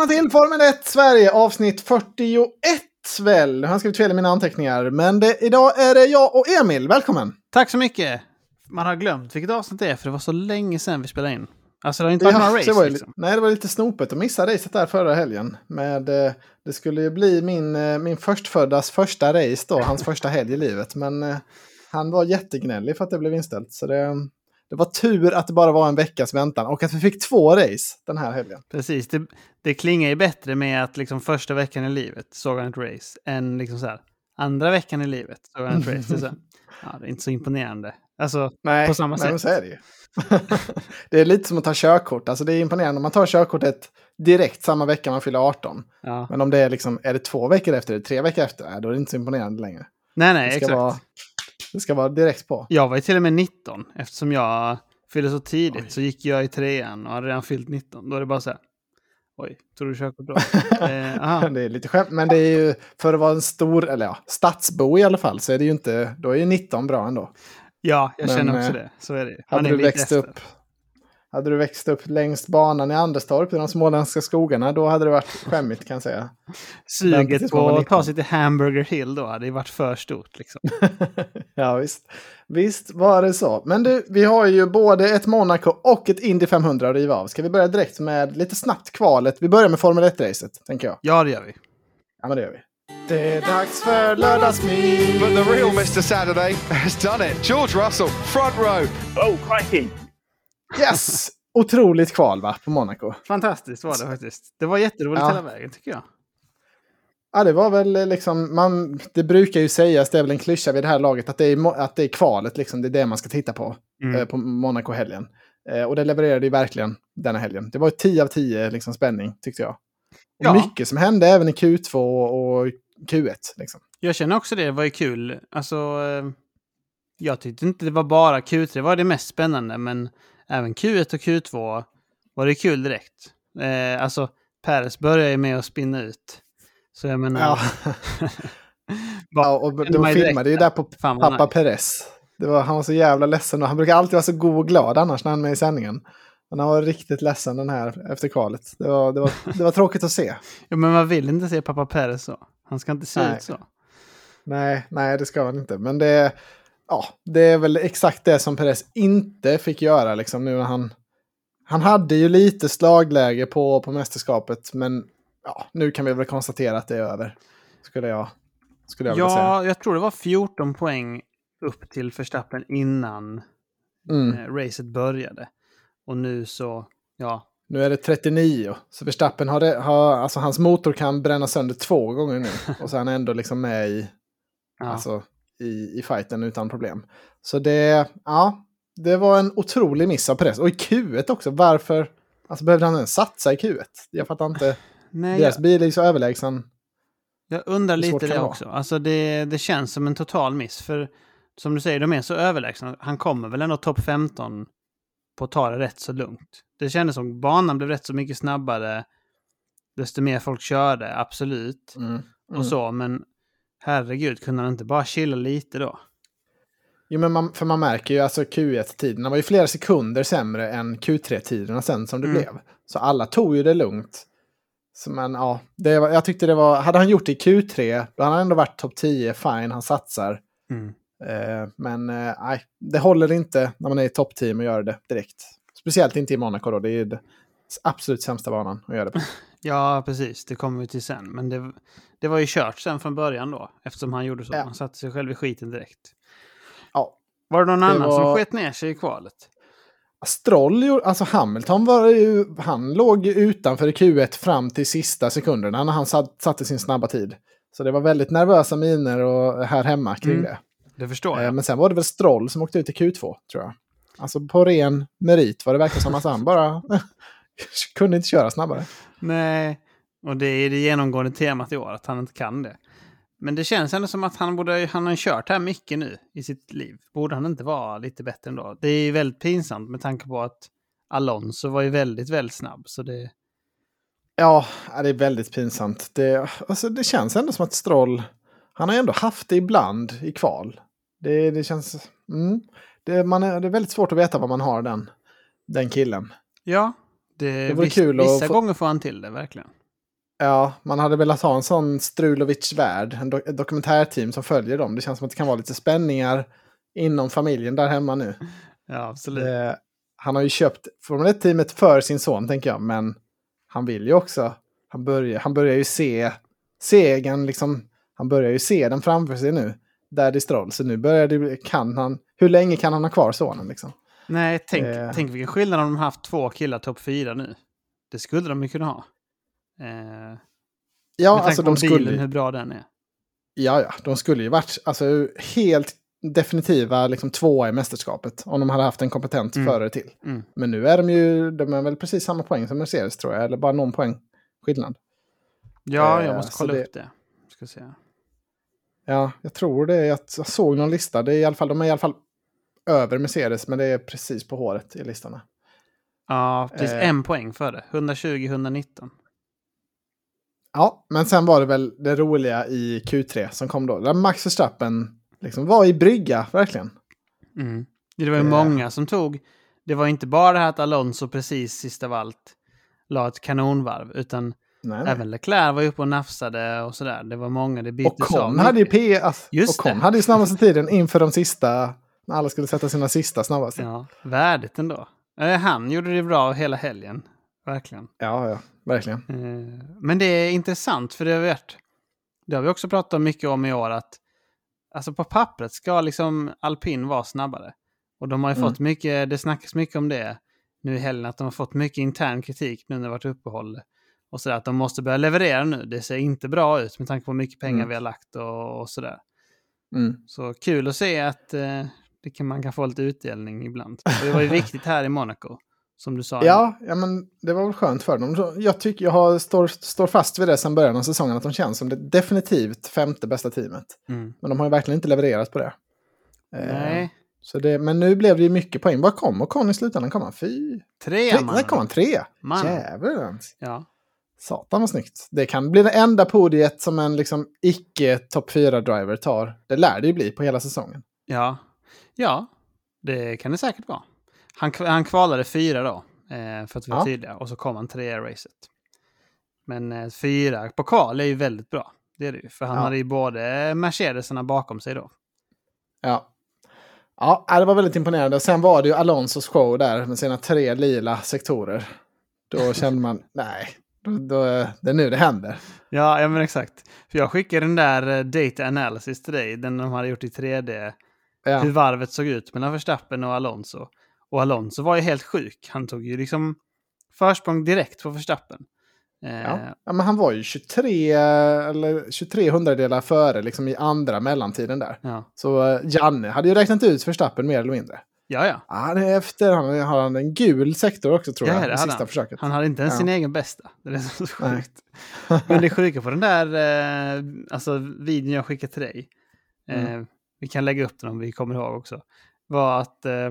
välkomna till Formel 1 Sverige avsnitt 41 väl. Han har skrivit fel i mina anteckningar. Men det, idag är det jag och Emil. Välkommen! Tack så mycket! Man har glömt vilket avsnitt det är för det var så länge sedan vi spelade in. Alltså det har inte varit Ja, några race var det, liksom. Nej, det var lite snopet att missa racet där förra helgen. Med, eh, det skulle ju bli min, eh, min förstföddas första race då, hans första helg i livet. Men eh, han var jättegnällig för att det blev inställt. Så det, det var tur att det bara var en veckas väntan och att vi fick två race den här helgen. Precis, det, det klingar ju bättre med att liksom första veckan i livet såg han ett race än liksom så här andra veckan i livet såg han ett race. Det är, ja, det är inte så imponerande. Alltså, Nej, På samma nej, sätt. men så är det ju. det är lite som att ta körkort. Alltså det är imponerande om man tar körkortet direkt samma vecka man fyller 18. ja. Men om det är liksom, är det två veckor efter, eller tre veckor efter, nej, då är det inte så imponerande längre. Nej, nej, Det ska, exakt. vara, det ska vara direkt på. Jag var ju till och med 19 eftersom jag fyllde så tidigt Oj. så gick jag i trean och hade redan fyllt 19. Då är det bara så här. Oj, tog du körkort då? eh. Det är lite skämt, men det är ju för att vara en stor, eller ja, stadsbo i alla fall, så är det ju inte, då är ju 19 bra ändå. Ja, jag Men, känner också eh, det. Så är det. Man Hade är du, växt efter. upp, hade du växt upp längs banan i Anderstorp i de småländska skogarna, då hade det varit skämmigt kan jag säga. Suget på att ta 19. sig till Hamburger Hill då hade ju varit för stort. Liksom. ja, visst. Visst var det så. Men du, vi har ju både ett Monaco och ett Indy 500 att riva av. Ska vi börja direkt med lite snabbt kvalet? Vi börjar med Formel 1-racet, tänker jag. Ja, det gör vi. Ja, men det gör vi. Det är dags för lördagsmys! But the real Mr. Saturday has done it. George Russell, front row. Oh, crikey. Yes! Otroligt kval, va, på Monaco. Fantastiskt var det faktiskt. Det var jätteroligt Ja. hela vägen tycker jag. Ja, det var väl eh, liksom, man, det brukar ju sägas, det är väl en klyscha vid det här laget, att det är, att det är kvalet, liksom, det är det man ska titta på Mm. eh, på Monaco-helgen. Eh, och det levererade ju verkligen denna helgen. Det var ju 10 av 10 liksom, spänning, tyckte jag. Ja. mycket som hände även i Q2 och Q1. Liksom. Jag känner också det, det var ju kul. Alltså, eh, jag tyckte inte det var bara Q3, det var det mest spännande, men även Q1 och Q2 var det kul direkt. Eh, alltså, Peres började ju med att spinna ut. Så jag menar... Ja. Ja, och de filmade ju där på pappa nice. Perez. Det var, han var så jävla ledsen och han brukar alltid vara så god och glad annars när han är med i sändningen. Men han var riktigt ledsen den här efter kvalet. Det var, det var, det var tråkigt att se. Ja, men man vill inte se pappa Peres så. Han ska inte se Nej. ut så. Nej, nej, det ska han inte. Men det, ja, det är väl exakt det som Perez inte fick göra. Liksom, nu han, han hade ju lite slagläge på, på mästerskapet, men ja, nu kan vi väl konstatera att det är över. Skulle jag, skulle jag vilja säga. Ja, jag tror det var 14 poäng upp till Verstappen innan Mm. eh, racet började. Och nu så, ja, Nu är det 39, så Verstappen har, det, har alltså hans motor kan bränna sönder två gånger nu. Och så är han ändå liksom med i, ja. alltså, i, i fighten utan problem. Så det, ja, det var en otrolig miss av Perez. Och i Q1 också, varför alltså, behövde han ens satsa i Q1? Jag fattar inte. Nej, Deras jag, bil är så överlägsen. jag undrar lite det vara? också. Alltså det, det känns som en total miss. För som du säger, de är så överlägsna. Han kommer väl ändå topp 15 på att ta det rätt så lugnt. Det kändes som banan blev rätt så mycket snabbare. Desto mer folk körde, absolut. Mm. Mm. Och så, men herregud, kunde han inte bara chilla lite då? Jo, men man, för man märker ju alltså Q1-tiderna var ju flera sekunder sämre än Q3-tiderna sen som det Mm. blev. Så alla tog ju det lugnt. Så men ja, det var, jag tyckte det var, hade han gjort det i Q3, då hade han ändå varit topp 10, fine, han satsar. Mm. Eh, men eh, nej, det håller inte när man är i toppteam och gör det direkt. Speciellt inte i Monaco då, det är ju det absolut sämsta banan att göra det på. Ja, precis. Det kommer vi till sen. Men det, det var ju kört sen från början då. Eftersom han gjorde så. Ja. Han satte sig själv i skiten direkt. Ja. Var det någon annan var- som sket ner sig i kvalet? Stroll, alltså Hamilton var ju, han låg utanför i Q1 fram till sista sekunderna när han satt, satte sin snabba tid. Så det var väldigt nervösa miner och här hemma kring Mm. det. Det förstår Eh, jag. Men sen var det väl Stroll som åkte ut i Q2, tror jag. Alltså på ren merit var det verkligen som att han bara kunde inte köra snabbare. Nej, och det är det genomgående temat i år, att han inte kan det. Men det känns ändå som att han borde, han har kört här mycket nu i sitt liv. Borde han inte vara lite bättre ändå? Det är ju väldigt pinsamt med tanke på att Alonso var ju väldigt, väldigt snabb. Så det, Ja, ja, det är väldigt pinsamt. Det, alltså, det känns ändå som att Stroll, han har ändå haft det ibland i kval. Det, det känns... Mm. Det, man är, det är väldigt svårt att veta vad man har den, den killen. Ja, det, Det vore kul vissa få- gånger får han till det verkligen. Ja, man hade velat ha en sån Strulovic-värld, en do- dokumentärteam som följer dem. Det känns som att det kan vara lite spänningar inom familjen där hemma nu. Ja, absolut. Det, han har ju köpt Formel 1-teamet för sin son, tänker jag, men han vill ju också, han börjar, han börjar ju se segern, liksom, han börjar ju se den framför sig nu, Daddy Stroll. Så nu börjar det, kan han, hur länge kan han ha kvar sonen liksom? Nej, tänk, Eh. tänk vilken skillnad om de haft två killar topp fyra nu. Det skulle de ju kunna ha. Eh, Ja, alltså de skulle, bilen, hur bra den är. ja, ja, de skulle ju varit alltså, helt definitiva liksom, tvåa i mästerskapet om de hade haft en kompetent Mm. förare till. Mm. Men nu är de ju, de är väl precis samma poäng som Mercedes tror jag, eller bara någon poäng skillnad. Ja, Eh, jag måste kolla det- upp det. Ska se. Ja, jag tror det. Jag, jag såg någon lista. Det är i alla fall, de är i alla fall över Mercedes, men det är precis på håret i listorna. Ja, precis Eh. en poäng för det. 120-119. Ja, men sen var det väl det roliga i Q3 som kom då. Där Max Verstappen liksom var i brygga, verkligen. Mm. Det var ju Eh. många som tog... Det var inte bara det här att Alonso precis sist av allt la ett kanonvarv, utan Nej, nej. även Leclerc var ju uppe och nafsade och sådär. Det var många, det byttes Och Con hade ju. P... Just och Con hade ju snabbaste tiden inför de sista, när alla skulle sätta sina sista snabbaste. Ja, Ja, värdigt ändå. Eh, Han gjorde det bra hela helgen. Verkligen. ja, verkligen. Eh, Men det är intressant för det har vi varit. Det har vi också pratat om mycket om i år att alltså på pappret ska liksom alpin vara snabbare. Och de har ju Mm. fått mycket, det snackas mycket om det nu i helgen, att de har fått mycket intern kritik nu när det varit uppehåll. Och sådär att de måste börja leverera nu. Det ser inte bra ut med tanke på hur mycket pengar Mm. vi har lagt och, och sådär. Mm. Så kul att se att eh, det kan, man kan få lite utdelning ibland. Och det var ju viktigt här i Monaco, som du sa. Ja, ja, men det var väl skönt för dem. Jag tycker jag har, står, står fast vid det sedan början av säsongen, att de känns som det definitivt femte bästa teamet. Mm. Men de har ju verkligen inte levererat på det. Eh, Nej, Så det, men nu blev det ju mycket poäng. Vad kom och Con i slutändan? Kom han fy? tre Tre, man. nej, kom han tre? Man. Jävlar. Ja. Satan vad snyggt. Det kan bli det enda podiet som en liksom icke topp 4-driver tar. Det lär det ju bli på hela säsongen. Ja, ja, det kan det säkert vara. Han, han kvalade fyra då, eh, för att vara Ja. tydliga, och så kom han trea i racet. Men eh, fyra på kval är ju väldigt bra. Det är det ju, för han Ja. hade ju både Mercedesarna bakom sig då. Ja. Ja, det var väldigt imponerande. Sen var det ju Alonsos show där med sina tre lila sektorer. Då kände man, nej, då, då, det är nu det händer. Ja, ja men exakt. För jag skickade den där eh, data analysis till dig, den de hade gjort i 3D. Ja, Hur varvet såg ut mellan Verstappen och Alonso. Och Alonso var ju helt sjuk. Han tog ju liksom försprång direkt på Verstappen. Eh, ja. ja men han var ju 23, eller 23 hundradelar före liksom i andra mellantiden där. ja. Så eh, Janne hade ju räknat ut Verstappen mer eller mindre. ja, ja. Det är efter han har han en gul sektor också tror Ja, jag. det sista han. försöket. Han hade inte ens Ja. sin egen bästa. Det är så sjukt. Men det sjuka på den där eh, alltså, videon jag skickade till dig, eh, Mm. Vi kan lägga upp den om vi kommer ihåg också, var att eh,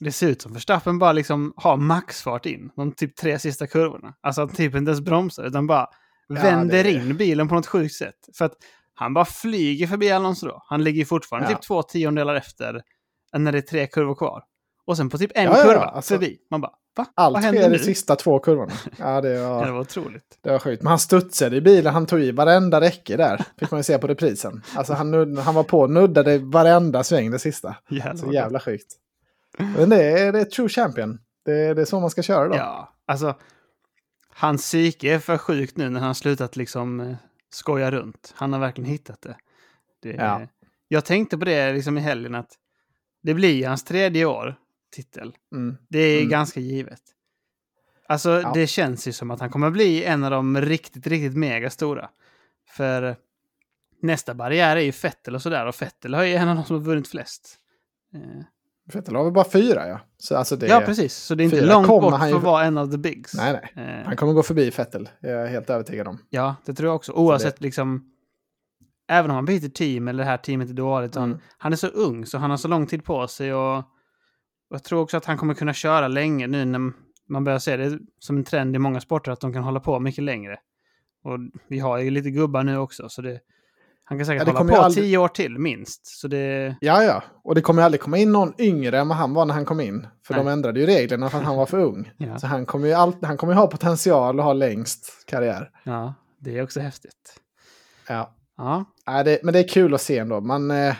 det ser ut som Verstappen bara liksom har maxfart in, de typ tre sista kurvorna. Alltså att typ inte ens bromsar, utan bara vänder det- in bilen på något sjukt sätt. För att han bara flyger förbi Alonso då. Han ligger fortfarande Ja. typ två tiondelar efter när det är tre kurvor kvar. Och sen på typ en Ja, ja, kurva alltså- förbi. Man bara, va? Allt Vad sker i sista två kurvorna. Ja, det Ja, det var, var otroligt. det var sjukt. Men han studsade i bilen, han tog i varenda räcke där. Fick man ju se på reprisen. Alltså han, han var på och nuddade varenda sväng det sista. Jävlar. Så jävla sjukt. Men det är, det är true champion. Det, det är så man ska köra då. Ja, alltså. Hans psyke är för sjukt nu när han slutat liksom eh, skoja runt. Han har verkligen hittat det. det Ja. Jag tänkte på det liksom i helgen att det blir hans tredje år, titel. Mm. Det är Mm. ganska givet. Alltså Ja. det känns ju som att han kommer bli en av de riktigt, riktigt mega stora. För nästa barriär är ju Fettel och sådär. Och Fettel ju en av de som har vunnit flest. Eh, Vettel har väl bara fyra ja. Så alltså det, Ja, precis. Så det är inte långt bort han för ju- att vara en av the bigs. Nej, nej. Eh, Han kommer gå förbi Fettel. Det är jag helt övertygad om. Ja, det tror jag också. Oavsett liksom... Även om han byter team eller det här teamet är dåligt. Mm. Han, han är så ung så han har så lång tid på sig. Och jag tror också att han kommer kunna köra länge nu när man börjar se det som en trend i många sporter att de kan hålla på mycket längre. Och vi har ju lite gubbar nu också så det, Han kan säkert Ja, hålla på aldrig- tio år till minst. Så det... Ja, ja. Och det kommer aldrig komma in någon yngre än vad han var när han kom in. För Nej. de ändrade ju reglerna för att han var för ung. Ja. Så han kommer ju, all, han kommer ju ha potential att ha längst karriär. ja, det är också häftigt. Ja. Ja, Ja, det, men det är kul att se ändå. Man, eh,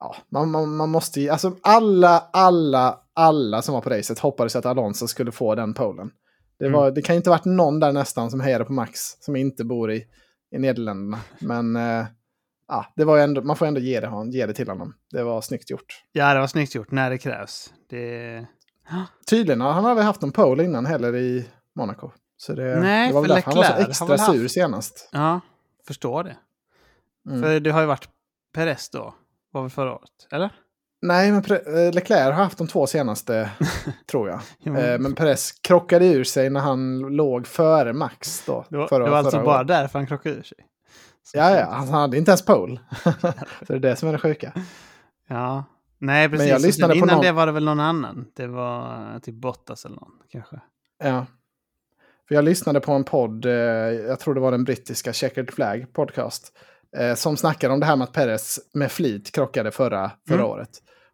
ja, man, man, man måste ju, alltså alla, alla, alla som var på racet hoppades att Alonso skulle få den polen. Det, var, det kan ju inte ha varit någon där nästan som hejade på Max som inte bor i, i Nederländerna. Men eh, ja, det var ändå, man får ändå ge det, ge det till honom. Det var snyggt gjort. ja det var snyggt gjort när det krävs. Det... Tydligen har han aldrig haft någon pole innan heller i Monaco. Så det, Nej, det var väl därför han var så extra haft- sur senast. Ja, förstår det. Mm. För det har ju varit Perez då. Var väl förra året? Eller? Nej, men eh, Leclerc har haft de två senaste, tror jag. Jo. Eh, Men Perez krockade ur sig när han låg före Max då. Det var, förra- det var alltså bara året. därför han krockade ur sig. Så- Ja, ja, han hade inte ens pole. så det är det som är det sjuka. Ja. Nej, precis. jag Och sen lyssnade på Innan någon- det var det väl någon annan. Det var eh, typ Bottas eller någon kanske. Ja. För jag lyssnade på en podd, jag tror det var den brittiska Checkered Flag podcast, som snackade om det här med att Perez med flit krockade förra, förra Mm. året.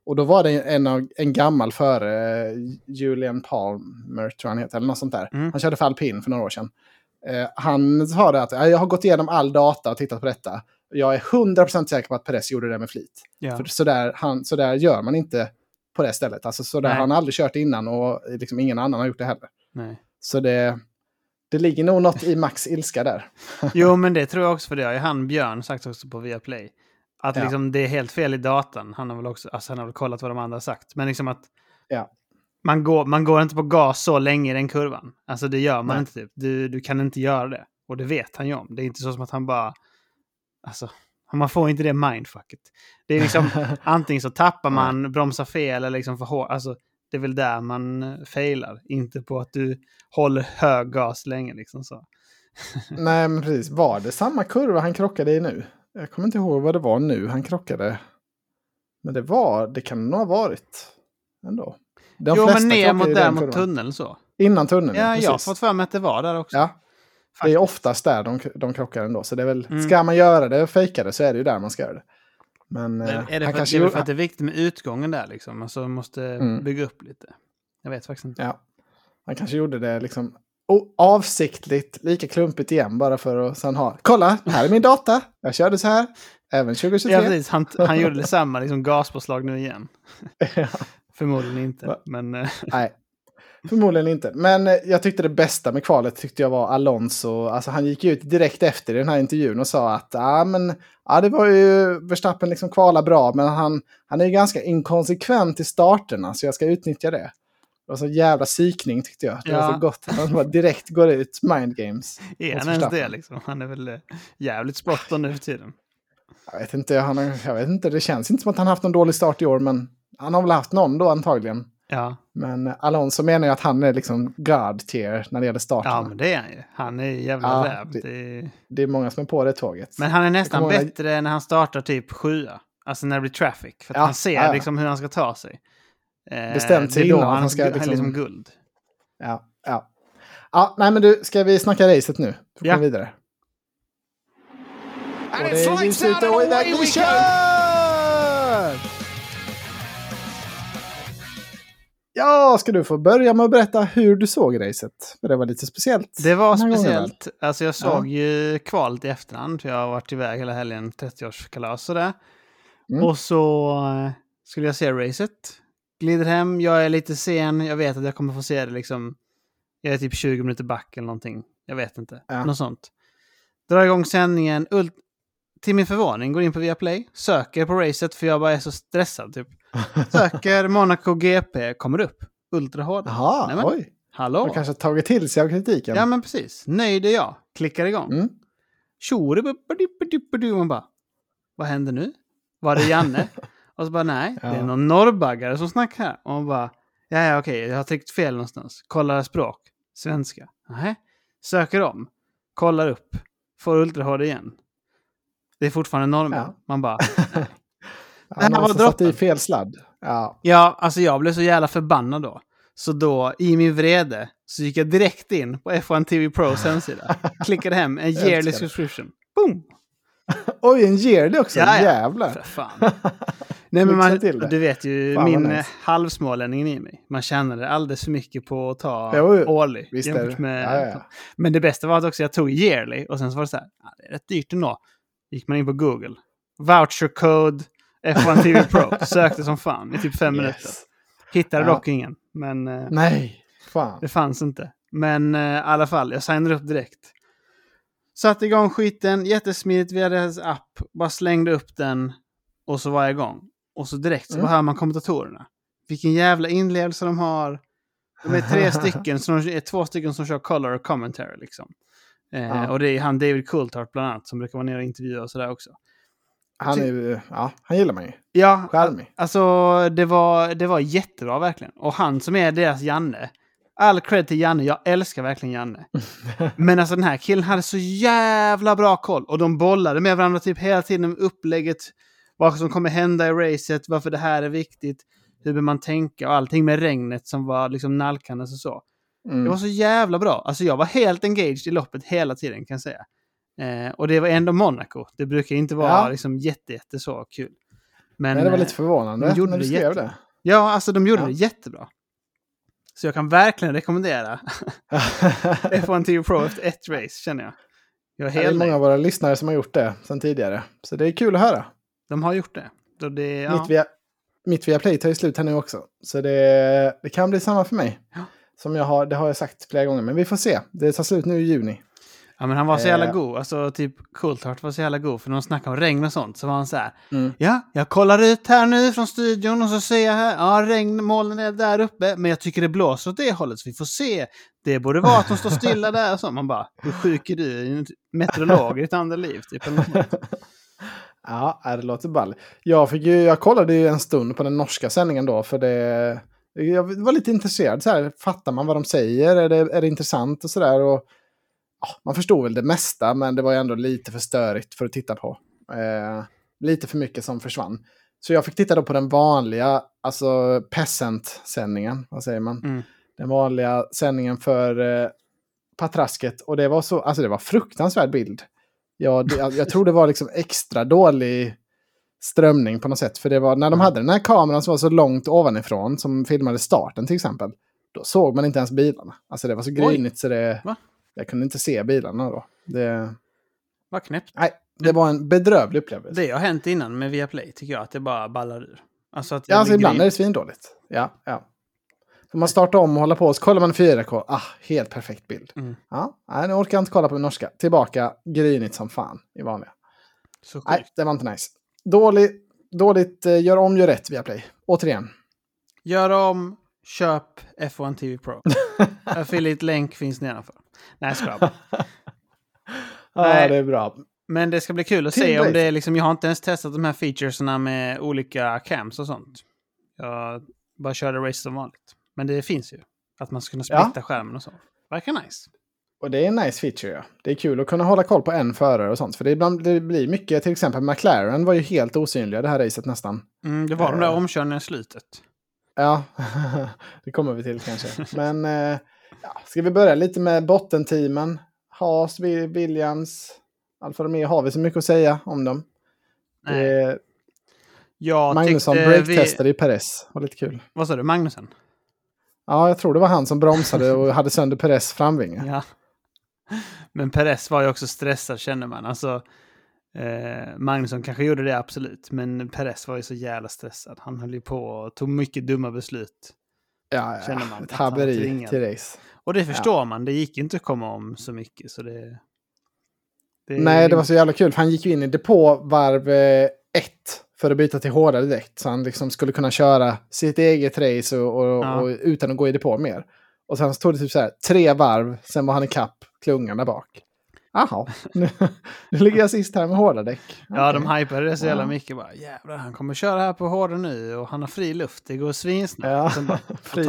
Och då var det en, av- en gammal före, eh, Julian Palmer tror han heter, eller något sånt där. Mm. Han körde för alpin för några år sedan. Eh, han sa det att "Ja, jag har gått igenom all data och tittat på detta. Jag är 100% säker på att Perez gjorde det med flit. Ja. För så där, han, så där gör man inte på det stället. Alltså, så där Nej. har han aldrig kört innan och liksom ingen annan har gjort det heller. Nej. Så det, det ligger nog något i Max ilska där. Jo, men det tror jag också för det har ju han Björn sagt också på Viaplay. Att Ja. liksom det är helt fel i datan. Han har väl också, alltså han har väl kollat vad de andra har sagt. Men liksom att Ja. man, går, man går inte på gas så länge i den kurvan. Alltså det gör man Nej. inte. Typ. Du, du kan inte göra det. Och det vet han ju om. Det är inte så som att han bara... Alltså, man får inte det mindfucket. Det är liksom antingen så tappar man, bromsar fel eller liksom för hårt. Alltså, det är väl där man eh, failar. Inte på att du håller hög gas länge liksom så. Nej, men precis. Var det samma kurva han krockade i nu? Jag kommer inte ihåg vad det var nu han krockade. Men det var, det kan nog ha varit ändå. De jo, men ner mot där mot tunneln så. Innan tunneln, Ja, jag har fått för mig att det var där också. Ja, det är oftast där de, de krockar ändå. Så det är väl, Mm. ska man göra det och fejka det så är det ju där man ska göra det. Men, Men eh, är det, han för, det kanske är gjorde... för att det är viktigt med utgången där liksom. Alltså måste Mm. bygga upp lite. Jag vet faktiskt inte. Ja, han kanske gjorde det liksom avsiktligt, lika klumpigt igen bara för att sen ha. Kolla, här är min data. Jag körde så här, även 2023. Ja, precis. Han, han gjorde detsamma, liksom gaspåslag nu igen. Ja, Förmodligen inte. Va? Men eh, nej, förmodligen inte. Men eh, jag tyckte det bästa med kvalet tyckte jag var Alonso. Alltså han gick ut direkt efter i den här intervjun och sa att ah, men, ja, det var ju Verstappen liksom kvala bra, men han, han är ju ganska inkonsekvent i starterna så jag ska utnyttja det. Det var så jävla psykning tyckte jag. Det var Ja. så gott. Han bara direkt går ut, mind games. är han ens det liksom? Han är väl eh, jävligt spot nu för tiden. Jag vet inte, han jag vet inte, det känns inte som att han haft någon dålig start i år, men han har väl haft någon då antagligen. Ja, Men eh, Alonso menar ju att han är liksom God tier när det gäller starten. ja men det är han ju. Han är jävla Ja, räv. det- Det... Det är många som är på det tåget. Men han är nästan kommer ihåg när- bättre när han startar typ sjua. Alltså när det blir traffic. För att Ja, han ser ja, ja. liksom hur han ska ta sig. Eh, Bestämt sig det är då innan han, han ska han är liksom- liksom guld. Ja, ja. Ja, nej men du, ska vi snacka racet nu? Vi Ja. vidare. Och det är lights ljus out ute och iväg vi kör! Ja, ska du få börja med att berätta hur du såg racet? För det var lite speciellt. Det var speciellt. Alltså jag såg ju kvalet i efterhand. För jag har varit iväg hela helgen, 30-årskalas sådär. Mm. Och så eh, skulle jag se racet. Glider hem, jag är lite sen. Jag vet att jag kommer få se det liksom. Jag är typ 20 minuter back eller någonting. Jag vet inte. Ja. Något sånt. Drar igång sändningen. Ult till min förvåning går in på Viaplay. Söker på racet för jag bara är så stressad typ. Söker Monaco GP, kommer upp. Ultra HD. Jaha, Nej, men- oj. Hallå? Du kanske har tagit till sig av kritiken. Ja men precis. Nöjd är jag. Klickar igång. Mm. Tjoribuppadippadippadoo. Man bara, vad händer nu? Var det Janne? och så bara, nej, det är Ja. någon norrbaggare som snackar här. Och man bara, ja, ja okej, jag har tryckt fel någonstans. Kollar språk, svenska. Nej. Söker om, kollar upp, får ultra HD igen. Det är fortfarande norrmän. Ja. Man bara, Ja, här var satt i droppen. fel sladd. Ja. ja, alltså jag blev så jävla förbannad då. Så då, i min vrede, så gick jag direkt in på F1 TV Pros hemsida. Klickade hem en yearly subscription. Boom! Oj, en yearly också. Ja. Jävlar. För fan. Nej, men man, du vet ju Fan, min nice. nice. halvsmålänning i mig. Man tjänade alldeles för mycket på att ta Jo, årlig. Jämfört med, Ja, ja. Men det bästa var att också jag tog yearly och sen så var det så här, "Ah, det är rätt dyrt ändå. gick man in på Google. Voucher code F1 TV Pro. Sökte som fan i typ fem minuter. Yes. Hittade Ja. dock ingen. Men eh, Nej, fan. det fanns inte. Men eh, i alla fall, jag signade upp direkt. Satte igång skiten, jättesmidigt via deras app. Bara slängde upp den och så var jag igång. Och så direkt så Mm. hör man kommentatorerna. Vilken jävla inlevelse de har. De är tre stycken, så de är två stycken som kör color och commentary liksom. Eh, Ja. Och det är han David Coulthard bland annat som brukar vara nere och intervjua och sådär också. Han är ja, han gillar man ju. Ja, Charmig. Alltså, det var, det var jättebra verkligen. Och han som är deras Janne. All cred till Janne, jag älskar verkligen Janne. Men alltså den här killen hade så jävla bra koll. Och de bollade med varandra typ hela tiden med upplägget. Vad som kommer hända i racet, varför det här är viktigt. Hur bör man tänka och allting med regnet som var liksom nalkandes och så. Mm. Det var så jävla bra. Alltså jag var helt engaged i loppet hela tiden kan jag säga. Eh, och det var ändå Monaco. Det brukar inte vara Ja. liksom jätte, jätte så kul. Men, Nej, det var eh, lite förvånande de gjorde när du skrev jättebra. det. Ja, alltså de gjorde Ja. det jättebra. Så jag kan verkligen rekommendera F1 TV Pro efter ett race, känner jag. Jag är det är många av våra lyssnare som har gjort det sedan tidigare. Så det är kul att höra. De har gjort det. Så det ja. Mitt, via, mitt via Play tar ju slut här nu också. Så det, det kan bli samma för mig. Ja. Som jag har, det har jag sagt flera gånger, men vi får se. Det tar slut nu i juni. Ja, men han var så jävla Eh. god. Alltså, typ Coulthard var så jävla god. För när de snackade om regn och sånt så var han så här. Mm. Ja, jag kollar ut här nu från studion och så ser jag här. Ja, regnmolnen är där uppe. Men jag tycker det blåser åt det hållet så vi får se. Det borde vara att de står stilla där så. Man bara, hur sjuk är du? Meteorolog i ett andra liv typ. Ja, nej, det låter ball. Jag, fick ju, jag kollade ju en stund på den norska sändningen då, för det... Jag var lite intresserad. Så här, fattar man vad de säger? Är det, är det intressant och sådär? Man förstod väl det mesta, men det var ändå lite för störigt för att titta på. Eh, lite för mycket som försvann. Så jag fick titta då på den vanliga, alltså peasant-sändningen, vad säger man? Mm. Den vanliga sändningen för eh, Patrasket. Och det var så, alltså det var fruktansvärd bild. Ja, det, jag, jag tror det var liksom extra dålig strömning på något sätt. För det var när de hade den här kameran som var så långt ovanifrån, som filmade starten till exempel. Då såg man inte ens bilarna. Alltså det var så grynigt så det... Va? Jag kunde inte se bilarna då. Det, Vad knäppt. nej, det var en bedrövlig upplevelse. Det har hänt innan med Viaplay tycker jag, att det bara ballar ur. Alltså att ja, alltså ibland är det svindåligt. Ja, ja. Får man starta om och hålla på, så kollar man 4K. Ah, helt perfekt bild. Mm. Ja, nej, nu orkar jag inte kolla på min norska. Tillbaka, grynigt som fan i vanliga. Så. Nej, det var inte nice. Dåligt, dåligt eh, gör om, gör rätt via Play. Återigen. Gör om, köp F1 TV Pro. Affiliate länk finns nedanför. Nej, jag. Ja, Nej. det är bra. Men det ska bli kul att se om det är liksom, jag har inte ens testat de här featuresna med olika cams och sånt. Jag bara körde race som vanligt. Men det finns ju. Att man ska kunna Ja. splitta skärmen och så. Verkar nice. Och det är en nice feature, ja. Det är kul att kunna hålla koll på en förare och sånt. För det, ibland, det blir mycket, till exempel McLaren var ju helt osynliga det här racet nästan. Mm, det var de där Eh. omkörningarna i slutet. Ja, det kommer vi till kanske. Men eh, ja, ska vi börja lite med bottenteamen? Haas, Wi- Williams, Alfa Romeo. Har vi så mycket att säga om dem? Nej. Det, Jag Magnusson breaktestade i Perez. Var lite kul. Vad sa du? Magnusson? Ja, jag tror det var han som bromsade och hade sönder Perez framvinge. Ja. Men Perez var ju också stressad känner man. Alltså, eh, Magnusson kanske gjorde det absolut. Men Perez var ju så jävla stressad. Han höll ju på och tog mycket dumma beslut. Ja, Känner man ja. Ett haveri till race. Och det förstår man. Det gick inte att komma om så mycket. Så det, det Nej, det var så jävla kul. För han gick ju in i depå varv eh, ett för att byta till hårdare däck. Så han liksom skulle kunna köra sitt eget race och, och, Ja. och, utan att gå i depå mer. Och sen så tog det typ så här tre varv, sen var han i kapp klungan där bak. Jaha, nu, nu ligger jag sist här med hårda däck. Ja, Okej. de hypade det så jävla Ja. mycket. Bara, Jävlar, han kommer köra här på hårda nu och han har fri luft. Det går svinsnabbt. Ja, fri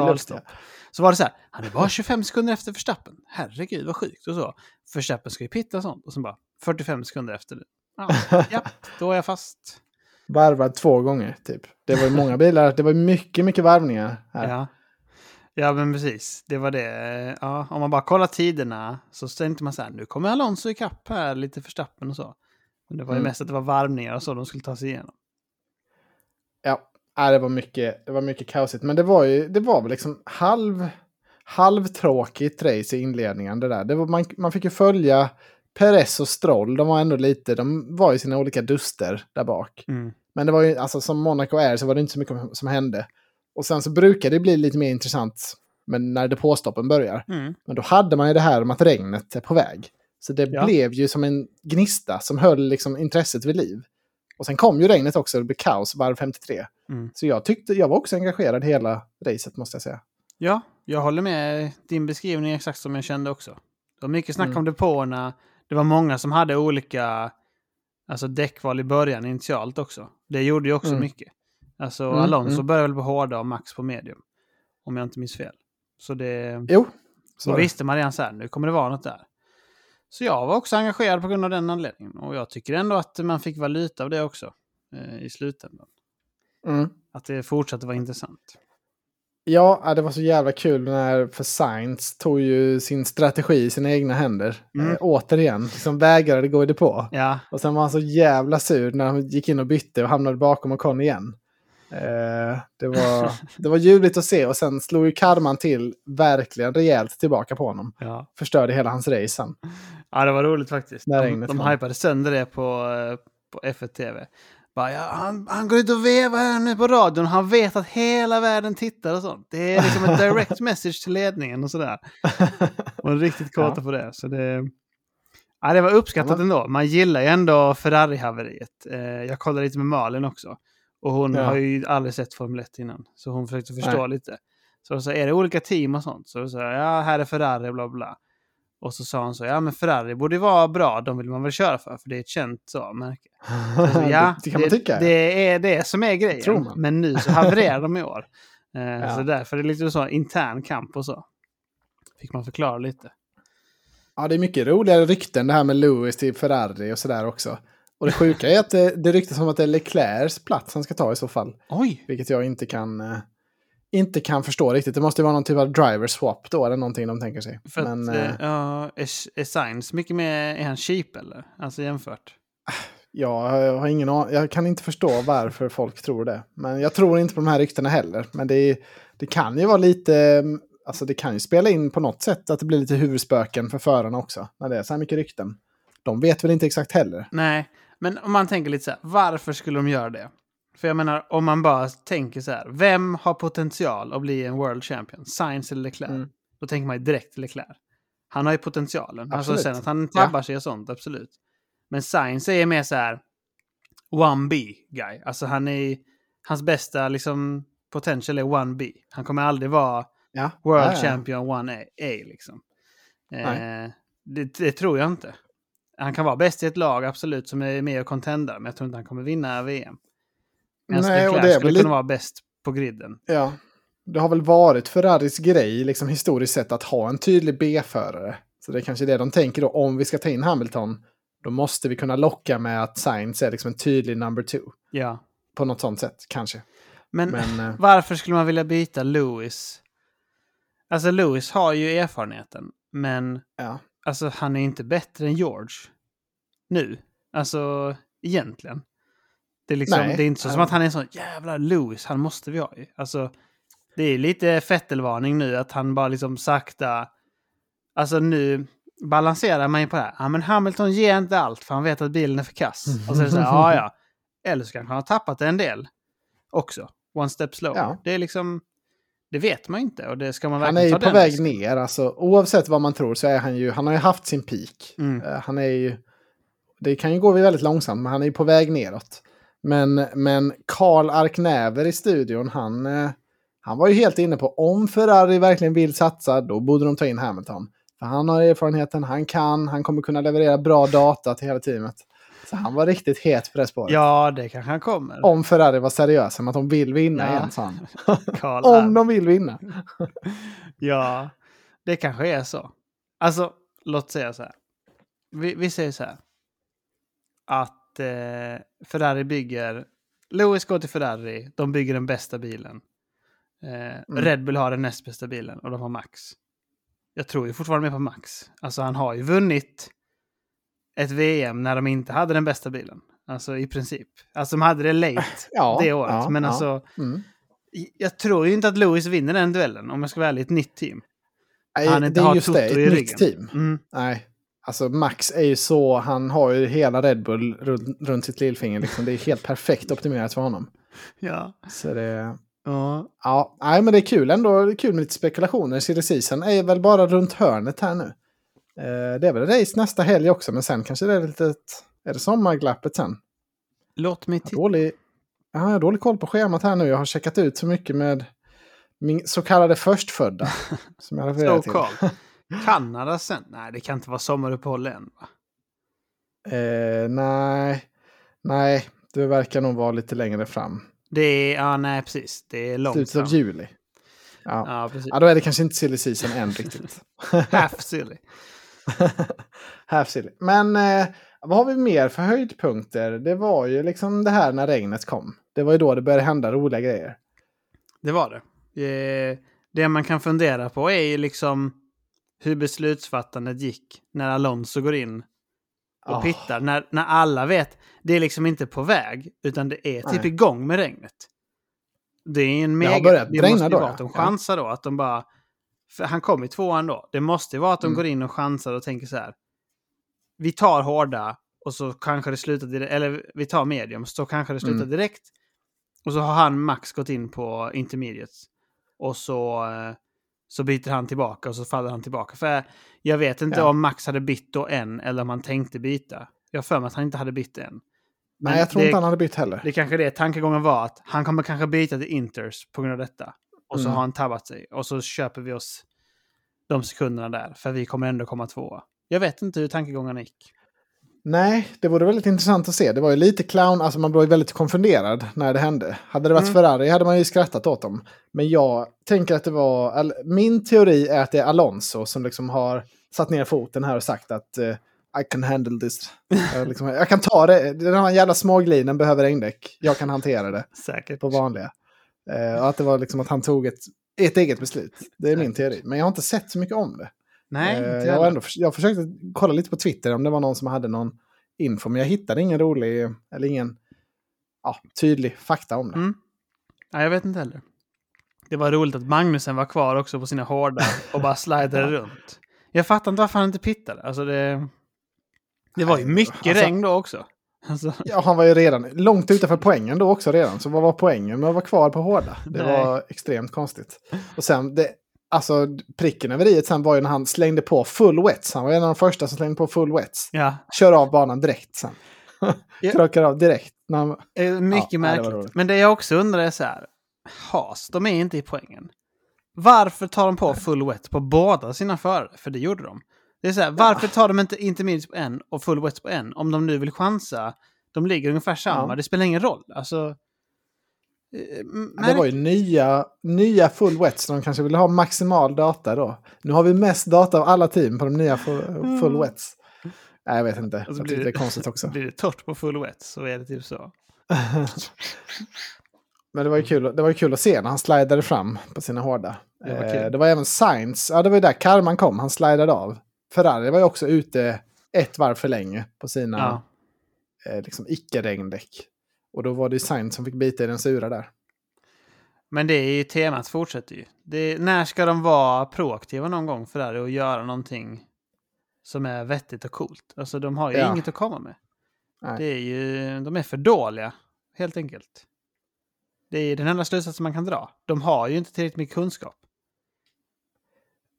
Så var det så här, han är bara 25 sekunder efter Verstappen. Herregud vad sjukt och så. Verstappen ska ju pitta och sånt. Och sen bara 45 sekunder efter. Ja, ja då är jag fast. Varvad två gånger typ. Det var ju många bilar, det var mycket, mycket varvningar. Här. Ja. Ja, men precis. Det var det. Ja, om man bara kollar tiderna så tänkte man så här, nu kommer Alonso ikapp här, lite Verstappen och så. Men det var ju Mm. mest att det var varvningar och så de skulle ta sig igenom. Ja, nej, det var mycket, det var mycket kaosigt. Men det var ju, det var väl liksom halv, halvtråkigt race i inledningen det där. Det var, man, man fick ju följa Perez och Stroll. De var ändå lite, de var i sina olika duster där bak. Mm. Men det var ju, alltså som Monaco är så var det inte så mycket som hände. Och sen så brukar det bli lite mer intressant men när depåstoppen börjar. Mm. Men då hade man ju det här om att regnet är på väg. Så det Ja. blev ju som en gnista som höll liksom intresset vid liv. Och sen kom ju regnet också, det blev kaos varv 53. Mm. Så jag tyckte, jag var också engagerad hela racet måste jag säga. Ja, jag håller med din beskrivning exakt som jag kände också. Det var mycket snack Mm. om depåerna. Det var många som hade olika alltså däckval i början initialt också. Det gjorde ju också Mm. mycket. Alltså Mm, Alonso mm. började väl på hårda och Max på medium. Om jag inte minns fel. Så det... Jo, så Då visste man redan så här, nu kommer det vara något där. Så jag var också engagerad på grund av den anledningen. Och jag tycker ändå att man fick valuta av det också. Eh, I slutändan. Mm. Att det fortsatte vara intressant. Ja, det var så jävla kul när för Sainz tog ju sin strategi i sina egna händer. Mm. Eh, återigen, liksom vägrade gå i depå. Ja, Och sen var han så jävla sur när han gick in och bytte och hamnade bakom Ocon igen. Eh, det, var, det var ljuvligt att se och sen slog ju karman till verkligen rejält tillbaka på honom. ja. Förstörde hela hans race sen. Ja, det var roligt faktiskt. När De, de hypade sönder det på, eh, på F1 TV. Bara, ja, han, han går ut och vevar här nu på radion. Han vet att hela världen tittar och sånt. Det är liksom ett direct message till ledningen och sådär. Och är riktigt kåta Ja. på det. Så det, ja, det var uppskattat Ja, ändå. Man gillar ju ändå Ferrari-haveriet. Eh, jag kollade lite med Malin också. Och hon Ja. har ju aldrig sett Formel 1 innan. Så hon försökte förstå Nej. lite. Så, så är det olika team och sånt. Så sa ja, här är Ferrari, bla bla. Och så sa hon så, ja men Ferrari borde vara bra, de vill man väl köra för, för det är ett känt så, märke. Så, ja, det kan man tycka. det är det som är grejen. Tror man. Men nu så havererar de i år. Eh, Ja. Så därför är det lite så intern kamp och så. Fick man förklara lite. Ja, det är mycket roligare rykten det här med Lewis till Ferrari och sådär också. Och det sjuka är att det, det ryktas om att det är Leclercs plats han ska ta i så fall. Oj! Vilket jag inte kan, eh, inte kan förstå riktigt. Det måste ju vara någon typ av driver swap då, eller någonting de tänker sig. För Men, att, eh, eh, ja, är, är Sainz mycket mer, är han cheap eller? Alltså jämfört. Ja, jag har ingen Jag kan inte förstå varför folk tror det. Men jag tror inte på de här ryktena heller. Men det, det kan ju vara lite... mm, Alltså det kan ju spela in på något sätt att det blir lite huvudspöken för förarna också. När det är så här mycket rykten. De vet väl inte exakt heller. Nej, men om man tänker lite så här, varför skulle de göra det? För jag menar, om man bara tänker så här, vem har potential att bli en world champion? Sainz eller Leclerc? Mm. Då tänker man ju direkt Leclerc. Han har ju potentialen. Alltså Absolut. sen att han tabbar sig och sånt, absolut. Men Sainz är mer så här, one B guy. Alltså han är, hans bästa liksom potential är one B. Han kommer aldrig vara Ja. World ja, ja. Champion 1A, A, liksom. Eh, det, det tror jag inte. Han kan vara bäst i ett lag, absolut, som är med och contendar, men jag tror inte han kommer vinna VM. Medan Nej, Leclerc skulle kunna vara bäst på griden. Ja. Det har väl varit Ferraris grej, liksom historiskt sett, att ha en tydlig B-förare. Så det är kanske det de tänker då, om vi ska ta in Hamilton, då måste vi kunna locka med att Sainz är liksom en tydlig number two. Ja. På något sånt sätt, kanske. Men, Men, eh, varför skulle man vilja byta Lewis? Alltså Lewis har ju erfarenheten, men ja. Alltså, han är inte bättre än George. Nu. Alltså, egentligen. Det är, liksom, Nej. det är inte så som att han är en sån jävla Lewis, han måste vi ha ju. Alltså, det är lite Fettelvarning nu att han bara liksom sakta... Alltså nu balanserar man ju på det här. Ja, men Hamilton ger inte allt för han vet att bilen är för kass. Och så är det så här, ja ja. Eller så kanske han har tappat en del också. One step slow. Ja. Det är liksom... Det vet man inte och det ska man Han verkligen är ju ta på väg risken. ner, alltså oavsett vad man tror så är han ju, han har ju haft sin peak. Mm. Eh, han är ju, det kan ju gå väldigt långsamt, men han är ju på väg neråt. Men, men Karl Arknäver i studion, han, eh, han var ju helt inne på om Ferrari verkligen vill satsa, då borde de ta in Hamilton. För han har erfarenheten, han kan, han kommer kunna leverera bra data till hela teamet. Så han var riktigt het på det spåret. Ja, det kanske han kommer. Om Ferrari var seriösa med att de vill vinna Ja. igen, sa han. Om de vill vinna. Ja, det kanske är så. Alltså, låt säga så här. Vi, vi säger så här. Att eh, Ferrari bygger... Lewis går till Ferrari, de bygger den bästa bilen. Eh, Red Bull har den näst bästa bilen och de har Max. Jag tror ju fortfarande mer på Max. Alltså han har ju vunnit ett VM när de inte hade den bästa bilen. Alltså i princip. Alltså de hade det late Ja, det året. ja, men ja. alltså, Mm. jag tror ju inte att Lewis vinner den duellen om jag ska vara ärlig, ett nytt team. Nej, Han inte det är just det, ett nytt ryggen. team. Mm. Nej, alltså Max är ju så, han har ju hela Red Bull runt, runt sitt lillfinger. Liksom. Det är helt perfekt optimerat för honom. Ja. Så det, ja. ja, nej, men det är kul ändå. Det är kul med lite spekulationer. Silly är väl bara runt hörnet här nu. Eh, det är väl race nästa helg också, men sen kanske det är lite... Är det sommarglappet sen? Låt mig titta. dålig, ja, jag har dålig koll på schemat här nu. Jag har checkat ut så mycket med min så kallade förstfödda. som jag refererar So till. Kanada sen? Nej, det kan inte vara sommaruppehåll än. Va? Eh, nej, nej, det verkar nog vara lite längre fram. Det är, ja nej precis. Det är långt Slutet av juli. Ja. Ja, precis. ja, då är det kanske inte silly season än riktigt. Half silly. Half silly. Men eh, vad har vi mer för höjdpunkter? Det var ju liksom det här när regnet kom. Det var ju då det började hända roliga grejer. Det var det. Eh, Det man kan fundera på är ju liksom hur beslutsfattandet gick när Alonso går in och Ah. pittar. När, när alla vet, det är liksom inte på väg, utan det är typ Nej. igång med regnet. Det är en Det har mega... börjat det regna måste ju då, vara att de chansar då, att de bara... För han kom i tvåan då. Det måste vara att de Mm. går in och chansar och tänker så här. Vi tar hårda och så kanske det slutar direkt, eller vi tar medium, så kanske det slutar Mm. direkt. Och så har han max gått in på intermediates. Och så, eh, så byter han tillbaka och så faller han tillbaka. För jag vet inte Ja. om Max hade bytt då än eller om han tänkte byta. Jag har för mig att han inte hade bytt än. Men Nej, jag tror det, inte han hade bytt heller. det kanske det tankegången var att han kommer kanske byta till Inters på grund av detta. Och så Mm. har han tabbat sig. Och så köper vi oss de sekunderna där. För vi kommer ändå komma tvåa. Jag vet inte hur tankegångarna gick. Nej, det vore väldigt intressant att se. Det var ju lite clown, alltså man blev väldigt konfunderad när det hände. Hade det varit Mm. Ferrari hade man ju skrattat åt dem. Men jag tänker att det var, min teori är att det är Alonso som liksom har satt ner foten här och sagt att eh, I can handle this. jag, liksom, jag kan ta det, den här jävla smågliden behöver regndäck. Jag kan hantera det Säkert. på vanliga. Eh, och att det var liksom att han tog ett, ett eget beslut. Det är min teori. Men jag har inte sett så mycket om det. Nej, Eh, inte jag, har ändå, jag försökte kolla lite på Twitter om det var någon som hade någon info, men jag hittade ingen rolig, eller ingen ja, tydlig fakta om det. Mm. Nej, jag vet inte heller. Det var roligt att Magnusen var kvar också på sina hårda och bara slidade runt. Jag fattar inte varför han inte pittade. Alltså det... Det var ju mycket alltså- regn då också. Alltså, Ja, han var ju redan långt utanför poängen då också redan, så vad var poängen med att vara kvar på hårda? Det Nej. var extremt konstigt. Och sen, det, alltså pricken över i sen var ju när han slängde på full wets. Han var en av de första som slängde på full wets. ja, Kör av banan direkt sen. Ja. Krokar av direkt. Eh, mycket Ja, det märkligt. roligt. Men det jag också undrar är så här. Haas, de är inte i poängen. Varför tar de på full wet på båda sina förare? För det gjorde de. Det är så här, varför tar de inte intermediate på en och full wet på en? Om de nu vill chansa. De ligger ungefär samma. Ja. Det spelar ingen roll. Alltså... eh, Det var ju nya, nya full wets, de kanske ville ha maximal data då. Nu har vi mest data av alla team på de nya full, full wets. Nej, jag vet inte. Och så Jag blir det det- är konstigt också. Blir det torrt på full wet så är det typ så. Men det var ju kul, det var ju kul att se när han slidade fram på sina hårda. Det var Eh, det var även Sainz, ja det var ju där karman kom, han slidade av. Ferrari var ju också ute ett varv för länge på sina Ja. eh, liksom icke-regndäck. Och då var det Sainz som fick bita i den sura där. Men det är ju temat fortsätter ju. Det, när ska de vara proaktiva någon gång för här och göra någonting som är vettigt och coolt? Alltså de har ju Ja. inget att komma med. Nej. Det är ju, de är för dåliga, helt enkelt. Det är den enda slutsatsen man kan dra. De har ju inte tillräckligt mycket kunskap.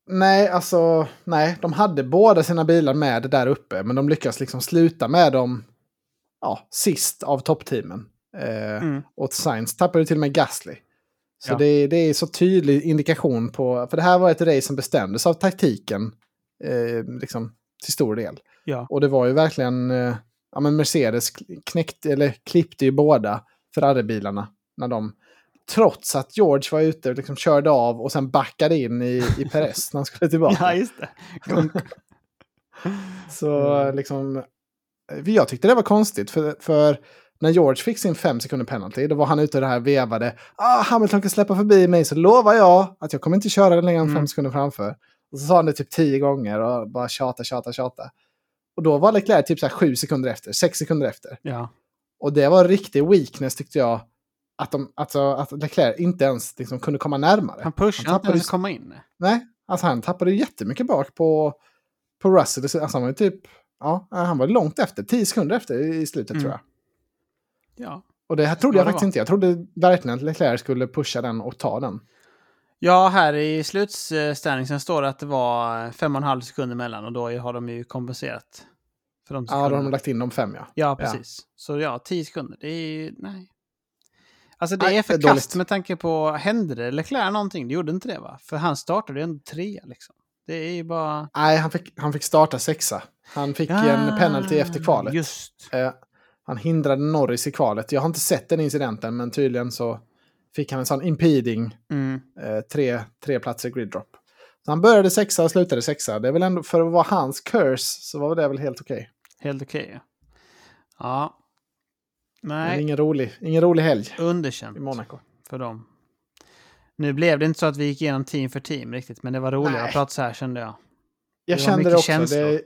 Nej, alltså, nej, de hade båda sina bilar med där uppe, men de lyckas liksom sluta med dem ja, sist av toppteamen. Eh, Mm. Och Sainz tappade till och med Gasly. Så Ja. det, det är så tydlig indikation på, för det här var ett race som bestämdes av taktiken, eh, liksom till stor del. Ja. Och det var ju verkligen, eh, ja men Mercedes knäckte, eller klippte ju båda Ferrari-bilarna när de, trots att George var ute och liksom körde av och sen backade in i, i Perez när han skulle tillbaka. Ja, just det. Så Mm. liksom, eh, jag tyckte det var konstigt för, för när George fick sin fem sekunder penalty, då var han ute och det här vevade. Ah, Hamilton kan släppa förbi mig så lovar jag att jag kommer inte köra den längre än fem Mm. sekunder framför. Och så sa han det typ tio gånger och bara tjata, tjata, tjata. Och då var Leclerc typ så här sju sekunder efter, sex sekunder efter. Ja. Och det var riktig weakness tyckte jag. Att, de, alltså, att Leclerc inte ens liksom, kunde komma närmare. Han pushade inte tappade ens komma in. Nej, alltså han tappade jättemycket bak på, på Russell. Alltså han var typ, ja, han var långt efter, tio sekunder efter i slutet Mm. tror jag. Ja. Och det här trodde Ja, jag faktiskt var. inte. Jag trodde verkligen att Leclerc skulle pusha den och ta den. Ja, här i slutställningen står det att det var fem och en halv sekund emellan och då har de ju kompenserat. För de Ja, då har de lagt in de fem ja. Ja, precis. Så ja, tio sekunder. Det är ju... Nej. Alltså det är för kast med tanke på... Hände det Leclerc någonting? Det gjorde inte det va? För han startade ju ändå trea liksom. Det är ju bara... Nej, han fick, han fick starta sexa. Han fick en penalty efter kvalet. Ah, Just. Eh, han hindrade Norris i kvalet. Jag har inte sett den incidenten, men tydligen så fick han en sån impeding, Mm. eh, tre, tre platser grid drop. Så han började sexa och slutade sexa. Det är väl ändå, för att vara hans curse så var det väl helt okej. Helt okej. ja. Ja. Nej, ingen rolig, ingen rolig helg underkänt i Monaco. för dem. Nu blev det inte så att vi gick igenom team för team riktigt, men det var roligare Nej. att prata så här kände jag. Jag Det kände det också. känslor. Det,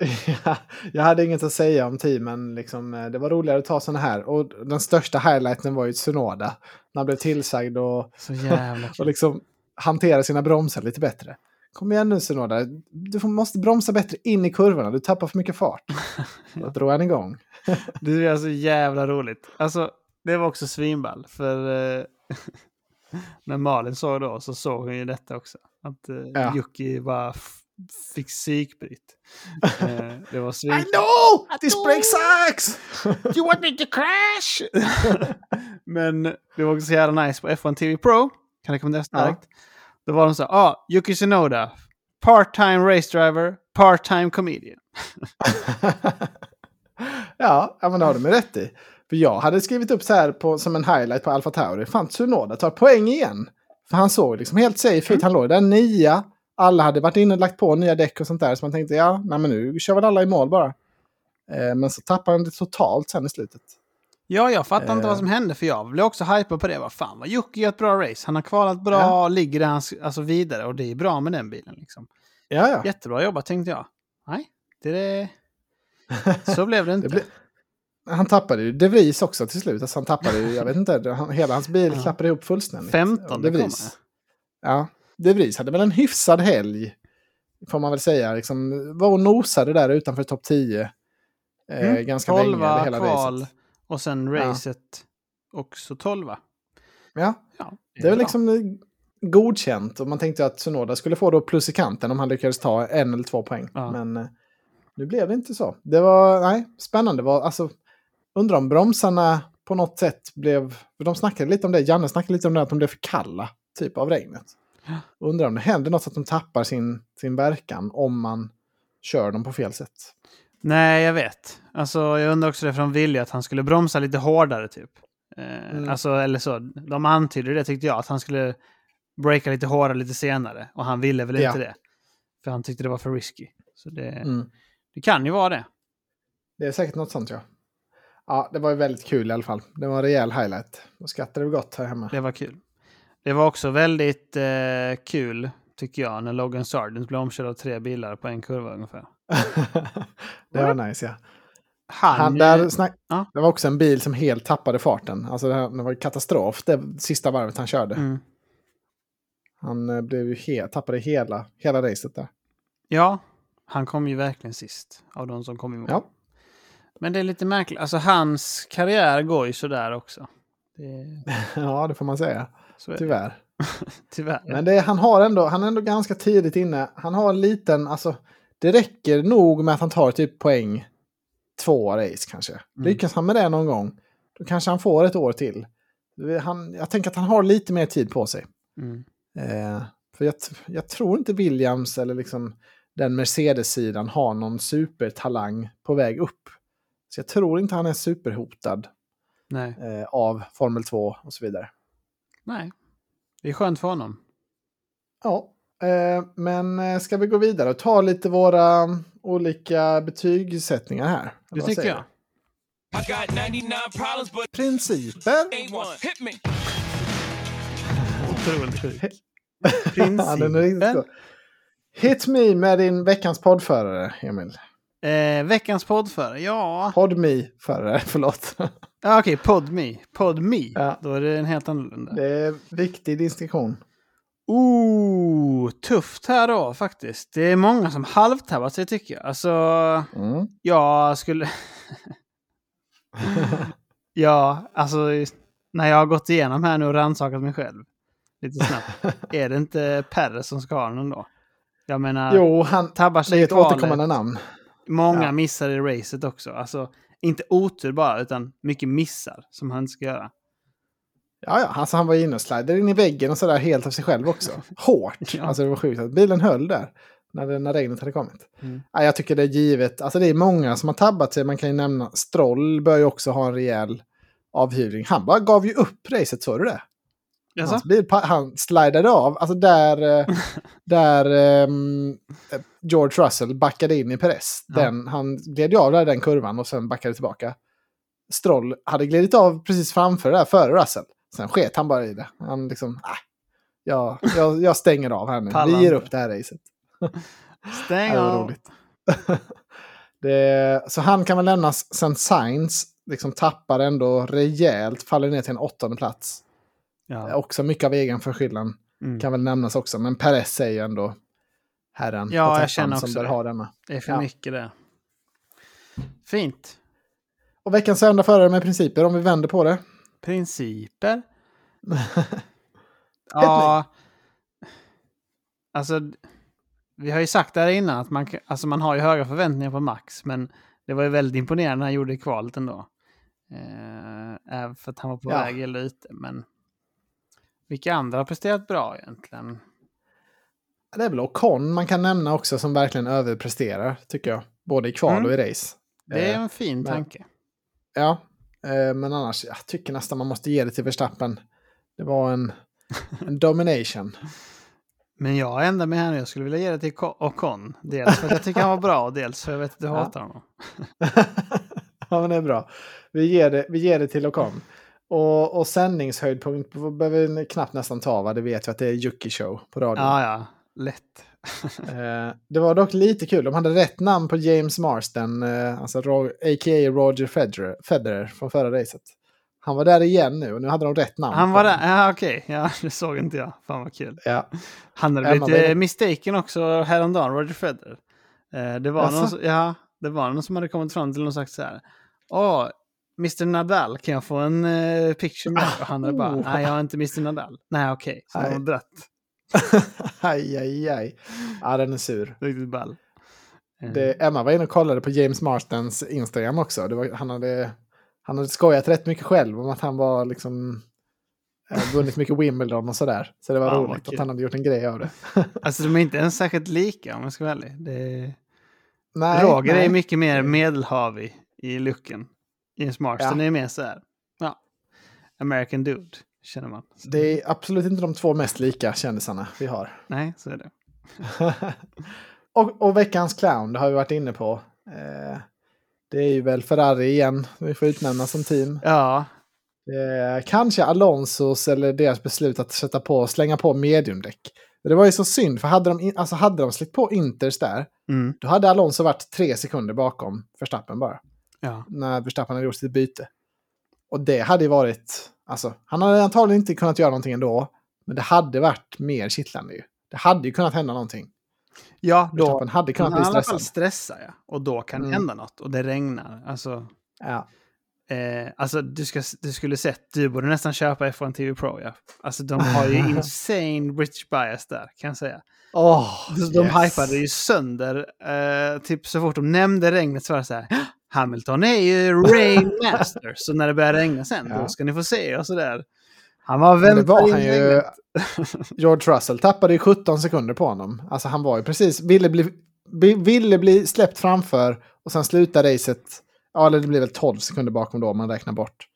Ja, jag hade inget att säga om teamen. Liksom, eh, det var roligare att ta sådana här. Och den största highlighten var ju Tsunoda. När han blev tillsagd och, Så jävla och liksom hantera sina bromsar lite bättre. Kom igen nu Tsunoda. Du måste bromsa bättre in i kurvorna. Du tappar för mycket fart. Då drog han igång. Det är så jävla roligt. Alltså, det var också svinball. För eh, när Malin såg då så såg hon ju detta också. Att eh, Ja. Jocke bara fick psykbryt. Eh, det var svin... I know! This break sucks! You want me to crash? Men det var också så jävla nice på F1 TV Pro. Kan rekommendera starkt. Då var de så här, ah, Yuki Tsunoda, part-time race driver, part-time comedian. Ja, men det har de ju rätt i. För jag hade skrivit upp så här på, som en highlight på Alfa Tauri. Fan, Tsunoda tar poäng igen. För han såg liksom helt safe ut. Han låg där nia. Alla hade varit inne och lagt på nya däck och sånt där. Så man tänkte, ja, nej, men nu kör väl alla i mål bara. Eh, men så tappade han det totalt sen i slutet. Ja, jag fattar inte Eh. vad som hände för jag blev också hypad på det. Vad fan, vad Jocke gör ett bra race. Han har kvalat bra, Ja. ligger där han, s- alltså vidare och det är bra med den bilen. Liksom. Ja, ja. Jättebra jobbat tänkte jag. Nej, det är... Så blev det inte. Det blev- Han tappade ju De Vries också till slut. Alltså han tappade ju, jag vet inte, han, hela hans bil Ja. klappade ihop fullständigt. 15 Och De. Vries. Ja, De Vries hade väl en hyfsad helg. Får man väl säga. Liksom, var och nosade där utanför topp 10. Eh, Mm. Ganska länge, Tolva, hela kval racet. och sen Ja. racet också 12. Ja, Ja, det är väl liksom eh, godkänt. Och man tänkte att Tsunoda skulle få då plus i kanten om han lyckades ta en eller två poäng. Ja. Men eh, nu blev det inte så. Det var, nej, spännande. Var, alltså, undrar om bromsarna på något sätt blev, för de snackade lite om det, Janne snackade lite om det, att de blev för kalla, typ av regnet. Undrar om det händer något så att de tappar sin, sin verkan om man kör dem på fel sätt. Nej, jag vet. Alltså, jag undrar också det ville ju att han skulle bromsa lite hårdare typ. Eh, Mm. Alltså, eller så. De antydde det tyckte jag, att han skulle breaka lite hårdare lite senare. Och han ville väl Ja. inte det. För han tyckte det var för risky. Så det, Mm. Det kan ju vara det. Det är säkert något sånt ja. Ja, det var ju väldigt kul i alla fall. Det var en rejäl highlight. Då skrattade vi gott här hemma. Det var kul. Det var också väldigt eh, kul, tycker jag, när Logan Sargent blev omkörd av tre bilar på en kurva ungefär. det var nice ja. Han, Han, där snack... ja. Det var också en bil som helt tappade farten. Alltså det, här, det var katastrof det sista varvet han körde. mm. Han eh, blev ju he- tappade hela, hela racet där. Ja, han kom ju verkligen sist av de som kom i mål. Ja. Men det är lite märkligt. Alltså hans karriär går ju sådär också. Det, ja, det får man säga. Tyvärr. Tyvärr. Men det, han, har ändå, han är ändå ganska tidigt inne. Han har en liten, alltså det räcker nog med att han tar typ poäng två race kanske. Mm. Lyckas han med det någon gång, då kanske han får ett år till. Han, jag tänker att han har lite mer tid på sig. Mm. Eh, för jag, jag tror inte Williams eller liksom den Mercedes-sidan har någon supertalang på väg upp. Så jag tror inte han är superhotad Nej. eh, av Formel 2 och så vidare. Nej. Det är skönt för honom. Ja, eh, men eh, ska vi gå vidare och ta lite våra olika betygssättningar här? Det tycker säger jag. I got 99 problems, but? Principer? Otroligt riktigt Principen. Hit me med din veckans poddförare, Emil. Eh, veckans poddförare, ja. Podme förare, förlåt. ja Okej, Podme. Podme, Ja. då är det en helt annorlunda. Det är viktig distinktion. Oh, tufft här då faktiskt. Det är många som halvtabbat sig tycker jag. Alltså, Mm. jag skulle... ja, alltså när jag har gått igenom här nu och rannsakat mig själv lite snabbt. är det inte Perre som ska ha den ändå? Jag menar, Jo, han, tabbar det sig är i ett återkommande namn. Många Ja. missar i racet också. Alltså, inte otur bara, utan mycket missar som han ska göra. Ja, ja, alltså han var inne och slidade in i väggen och sådär helt av sig själv också. Hårt. Ja. Alltså det var sjukt att bilen höll där. När, det, när regnet hade kommit. Mm. Ja, jag tycker det är givet. Alltså det är många som har tabbat sig. Man kan ju nämna Stroll bör ju också ha en rejäl avhyvling. Han bara gav ju upp racet, såg du det? Jaså? Hans bil, han slidade av. Alltså där, eh, där eh, George Russell backade in i Perez. Ja. Den, han gled av där den kurvan och sen backade tillbaka. Stroll hade glidit av precis framför det där, före Russell. Sen sket han bara i det. Han liksom, äh, jag, jag, jag stänger av här nu. Vi ger upp det här racet. Stäng av. roligt. det, så han kan väl lämnas sen Sainz liksom tappar ändå rejält, faller ner till en åttonde plats. Ja. Också mycket av egen förskyllan Mm. kan väl nämnas också. Men Perez är ju ändå herren Ja, jag känner som också bör det. ha denna. Det är för Ja. mycket det. Fint. Och veckans enda förare med principer, om vi vänder på det. Principer? ja. Alltså, vi har ju sagt där innan att man, alltså man har ju höga förväntningar på Max, men det var ju väldigt imponerande när han gjorde kvalet ändå. Eh, även för att han var på Ja. väg eller ute, men vilka andra har presterat bra egentligen? Det är väl Ocon man kan nämna också som verkligen överpresterar, tycker jag. Både i kval Mm. och i race. Det är Eh, en fin men- tanke. Ja, eh, men annars, jag tycker nästan man måste ge det till Verstappen. Det var en, en domination. Men jag ändrar mig här nu. Jag skulle vilja ge det till Ocon. Dels för att jag tycker han var bra och dels för att jag vet att du Ja. hatar honom. ja, men det är bra. Vi ger det, vi ger det till Ocon. Och, och sändningshöjdpunkt behöver vi knappt nästan ta, va? Det vet vi att det är Yuki Show på radion. Ja, ja. Lätt. Eh, det var dock lite kul. De hade rätt namn på James Marsden, eh, alltså a.k.a. Roger Federer, Federer från förra racet. Han var där igen nu och nu hade de rätt namn. Han var honom. där? Ja, okej. Ja, det såg inte jag. Fan vad kul. Ja. Han hade Emma, blivit är eh, mistaken också häromdagen, Roger Federer. Eh, det, var någon, ja, det var någon som hade kommit fram till och sagt så här. Åh, Mr Nadal, kan jag få en eh, picture med? Och han hade bara, Oh. nej jag är inte Mr Nadal. Nej okej, så Nej. han var dratt. aj, aj, aj. Ja, den är sur. Riktigt ball. Eh, Det, Emma var inne och kollade på James Marstens Instagram också. Var, han, hade, han hade skojat rätt mycket själv om att han var liksom... eh, Vunnit mycket Wimbledon och sådär. Så det var Ja, vad roligt att han hade gjort en grej av det. Alltså de är inte ens särskilt lika om jag ska vara ärlig. Det, Nej, Roger nej. är mycket mer medelhavig i looken. James Marston Ja. är mer så här, ja, American Dude, känner man. Det är absolut inte de två mest lika kändisarna vi har. Nej, så är det. och, och veckans clown, det har vi varit inne på. Eh, det är ju väl Ferrari igen, vi får utnämna som team. Ja, Eh, kanske Alonsos eller deras beslut att sätta på, slänga på mediumdäck. Det var ju så synd, för hade de, in- alltså hade de släppt på Inters där, mm, då hade Alonso varit tre sekunder bakom Verstappen bara. Ja. När Verstappen hade gjort sitt byte. Och det hade ju varit, alltså, han hade antagligen inte kunnat göra någonting ändå. Men det hade varit mer kittlande ju. Det hade ju kunnat hända någonting. Ja, då Verstappen hade kunnat bli han i alla fall stressad. stressa, ja. Och då kan Mm. det hända något. Och det regnar. Alltså, Ja. eh, alltså du, ska, du skulle sett, du borde nästan köpa F1 TV Pro, ja. Alltså de har ju insane British bias där, kan jag säga. De, de yes. hypade ju sönder, eh, typ så fort de nämnde regnet så var det så här, Hamilton är ju Rain Master, så när det börjar regna sen, Ja. då ska ni få se och sådär. Han var Men det var han ju. George Russell tappade ju 17 sekunder på honom. Alltså han var ju precis, ville bli, ville bli släppt framför och sen sluta racet. Ja, eller det blir väl 12 sekunder bakom då om man räknar bort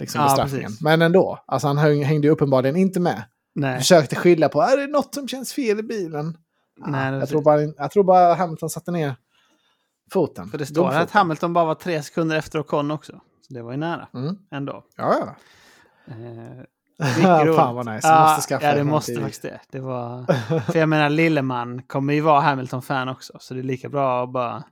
liksom Ja, precis. Men ändå, alltså han häng- hängde ju uppenbarligen inte med. Nej, Försökte skylla på, är det något som känns fel i bilen? Nej, det- jag, tror bara, jag tror bara Hamilton satte ner foten. för det står här att. Hamilton bara var tre sekunder efter Ocon också. Så det var ju nära Mm. ändå. Ja, ja. Eh, Fan vad nice. Jag måste skaffa Ja, det måste TV. faktiskt det. det var... För jag menar, Lilleman kommer ju vara Hamilton-fan också. Så det är lika bra att bara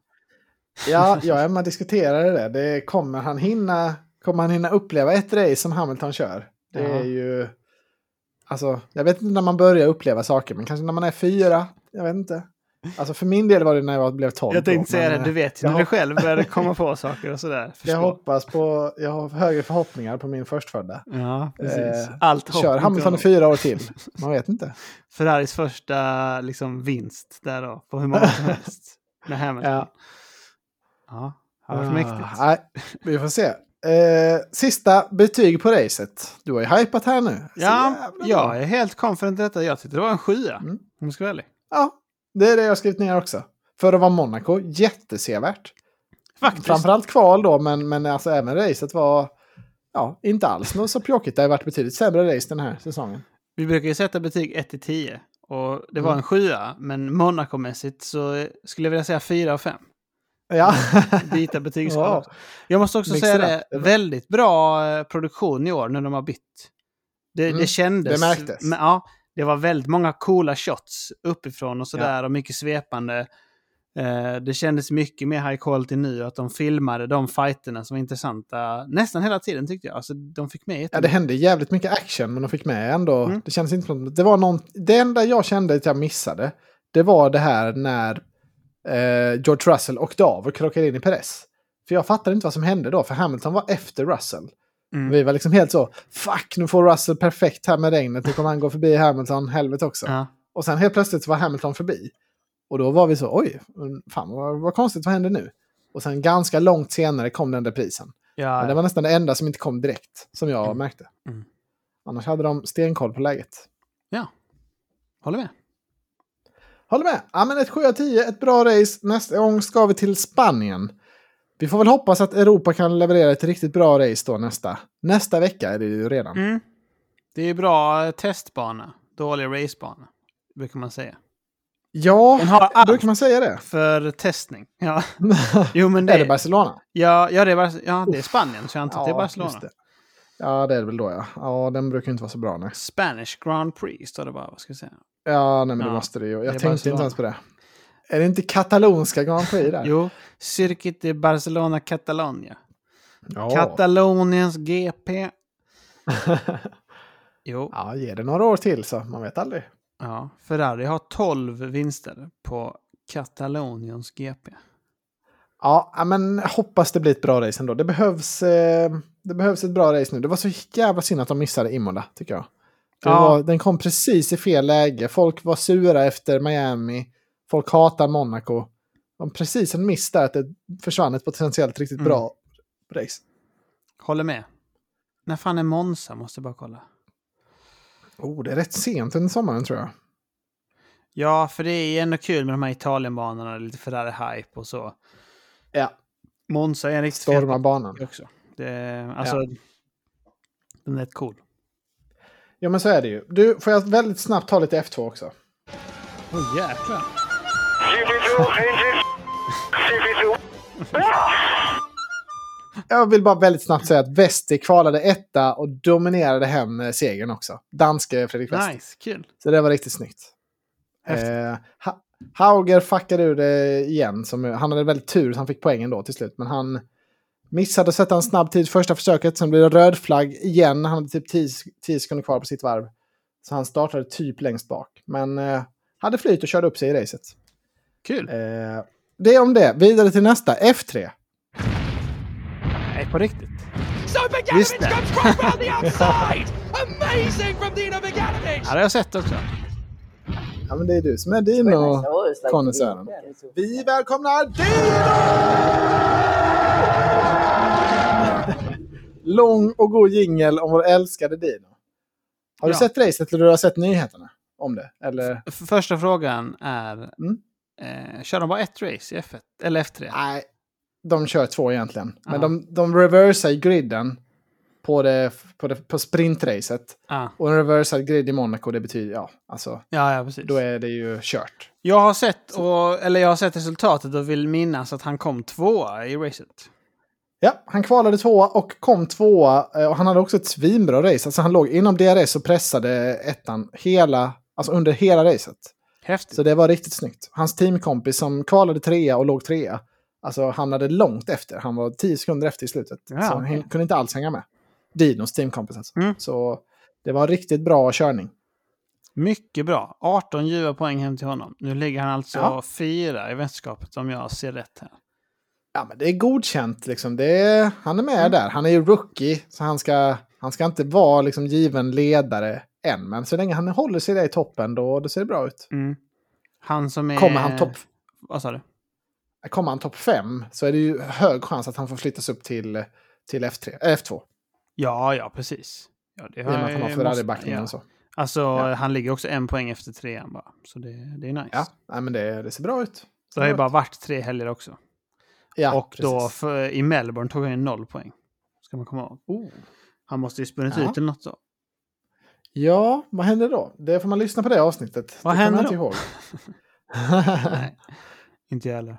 Ja, jag och Emma diskuterade det. det kommer, han hinna, kommer han hinna uppleva ett race som Hamilton kör? Det Ja. är ju... Alltså, jag vet inte när man börjar uppleva saker, men kanske när man är fyra. Jag vet inte. Alltså för min del var det när jag blev tolv. Jag tänkte säga det, du eh, vet jag när du själv började komma på saker och sådär. Jag Förstå. hoppas på... Jag har högre förhoppningar på min förstfödda. Ja, precis. Eh, Allt Kör Hamilton fyra år till. Man vet inte. Ferraris första liksom, vinst där då, på hur många som helst. Med Hamilton. Ja. Ja, det har varit Ah, mäktigt. Nej, vi får se. Eh, sista betyg på racet. Du har ju hypat här nu. Så Ja, jag är helt confident i detta. Jag tyckte det var en sjua, Mm. om jag ska vara ärlig. Ja, det är det jag har skrivit ner också. För att vara Monaco, jättesevärt. Faktiskt. Framförallt kval då, men, men alltså även racet var ja, inte alls något så pjåkigt. Det har varit betydligt sämre race den här säsongen. Vi brukar ju sätta betyg 1 till 10. Och det var Mm. en sjua, men Monaco-mässigt så skulle jag vilja säga 4 av 5. Ja, Byta betygsskala. Ja. också. Jag måste också Mix säga det. Det väldigt bra eh, produktion i år när de har bytt. Det, Mm, det kändes... det märktes. Men, ja, det var väldigt många coola shots uppifrån och sådär och mycket svepande. Eh, det kändes mycket mer high quality nu att de filmade de fighterna som var intressanta nästan hela tiden tyckte jag. Alltså, de fick med ja, det hände jävligt mycket action, men de fick med ändå. Mm. Det kändes inte som... Det var någon... Det enda jag kände att jag missade, det var det här när eh, George Russell och krockade in i Perez. För jag fattade inte vad som hände då, för Hamilton var efter Russell. Mm. Vi var liksom helt så, fuck nu får Russell perfekt här med regnet, nu kommer han gå förbi Hamilton, helvete också. Ja. Och sen helt plötsligt var Hamilton förbi. Och då var vi så, oj, fan vad, vad konstigt, vad händer nu? Och sen ganska långt senare kom den reprisen. Ja, Men det var nästan det enda som inte kom direkt, som jag märkte. Mm. Annars hade de stenkoll på läget. ja. Håller med. Håller med! Ja, men ett 7 av 10, ett bra race. Nästa gång ska vi till Spanien. Vi får väl hoppas att Europa kan leverera ett riktigt bra race då nästa. Nästa vecka är det ju redan. Mm. Det är bra testbana. Dålig racebana. Brukar man säga. Ja, Den har allt. brukar man säga det? För testning. Ja, jo men är det det... Barcelona? Ja, ja, det är, Bar- ja, det är Spanien, så jag antar att det är Ja, Barcelona. just det. Ja, det är det väl då ja. Ja, den brukar inte vara så bra nej. Spanish Grand Prix står det bara, vad ska jag säga? Ja, nej men det Ja, måste det ju. det Jag är tänkte Barcelona. inte ens på det. Är det inte katalonska Grand Prix där? Jo, Circuit de Barcelona Catalonia. Ja. Kataloniens GP. Jo, ja, ge det några år till så man vet aldrig. ja. Ferrari har 12 vinster på Kataloniens GP. Ja, men hoppas det blir ett bra race ändå. Det behövs, eh, det behövs ett bra race nu. Det var så jävla synd att de missade Imola, tycker jag. Ja. var, den kom precis i fel läge. Folk var sura efter Miami. Folk hatar Monaco. Var precis en miss där att det försvann ett potentiellt riktigt Mm. bra race. Håller med. När fan är Monza? Måste bara kolla. Oh, det är rätt sent under sommaren tror jag. Ja, för det är ändå kul med de här Italienbanorna, lite Ferrari-hype och så. Ja. Monza är en riktigt Storma fet banan. också. Det, alltså, den är rätt cool. Ja, men så är det ju. Du, får jag väldigt snabbt ta lite F2 också? Åh jäklar. Jag vill bara väldigt snabbt säga att Vesti kvalade etta och dominerade hem segern också. Danske Fredrik Wester. Nice, kul. Så det var riktigt snyggt. Eh, ha Hauger fuckade ur det igen. Som, han hade väldigt tur så han fick poängen då till slut. Men han missade att sätta en snabb tid första försöket. Sen blev det röd flagg igen. Han hade typ 10 sekunder kvar på sitt varv. Så han startade typ längst bak. Men eh, hade flyt och körde upp sig i racet. Kul. Eh, det är om det. Vidare till nästa. F3. Nej, på riktigt. So the outside. Amazing from Dino Beganovic. Ja, det har jag sett också. Ja, men det är du som är Dino. konnässören. Vi välkomnar Dino! Lång och god jingel om vår älskade Dino. Har du Ja. sett racet eller du har sett nyheterna om det? Eller? F- Första frågan är, Mm. Eh, kör de bara ett race i F1? Eller F3? Nej, de kör två egentligen. Men Ja. de, de reversar i griden på, det, på, det, på sprintracet. Ah, Och en reversad grid i Monaco, det betyder, ja, alltså, ja, ja, precis. då är det ju kört. Jag har sett, och, eller jag har sett resultatet och vill minnas att han kom tvåa i racet. Ja, han kvalade tvåa och kom tvåa. eh, Och han hade också ett svinbra race. Alltså han låg inom DRS och pressade ettan hela, alltså under hela racet. Häftigt. Så det var riktigt snyggt. Hans teamkompis som kvalade trea och låg trea. alltså hamnade långt efter. Han var 10 sekunder efter i slutet. Ja, så han kunde inte alls hänga med. Dinos teamkompis alltså. Mm. Så det var riktigt bra körning. Mycket bra. 18 ljuva poäng hem till honom. Nu ligger han alltså Ja. fyra i mästerskapet om jag ser rätt här. Ja, men det är godkänt. Liksom. Det är, han är med Mm. där. Han är ju rookie, så han ska, han ska inte vara liksom, given ledare än. Men så länge han håller sig där i toppen, då, då ser det bra ut. Mm. Han som är... Kommer han topp Vad sa du? kommer han topp fem så är det ju hög chans att han får flyttas upp till, till F3, äh, F2. Ja, ja, precis. Ja, det I och med att han har Ferrari-backningen ja. och så. Alltså, Ja. han ligger också en poäng efter trean bara. Så det, det är nice. Ja, nej, men det, det ser bra ut. Det har ju bara varit tre helger också. Ja, och då precis. för, i Melbourne tog han ju noll poäng. Ska man komma ihåg. Oh. Han måste ju spunnit Ja. ut eller något så. Ja, vad händer då? Det får man lyssna på det avsnittet. Vad det händer jag inte då? ihåg. Nej, inte jag heller.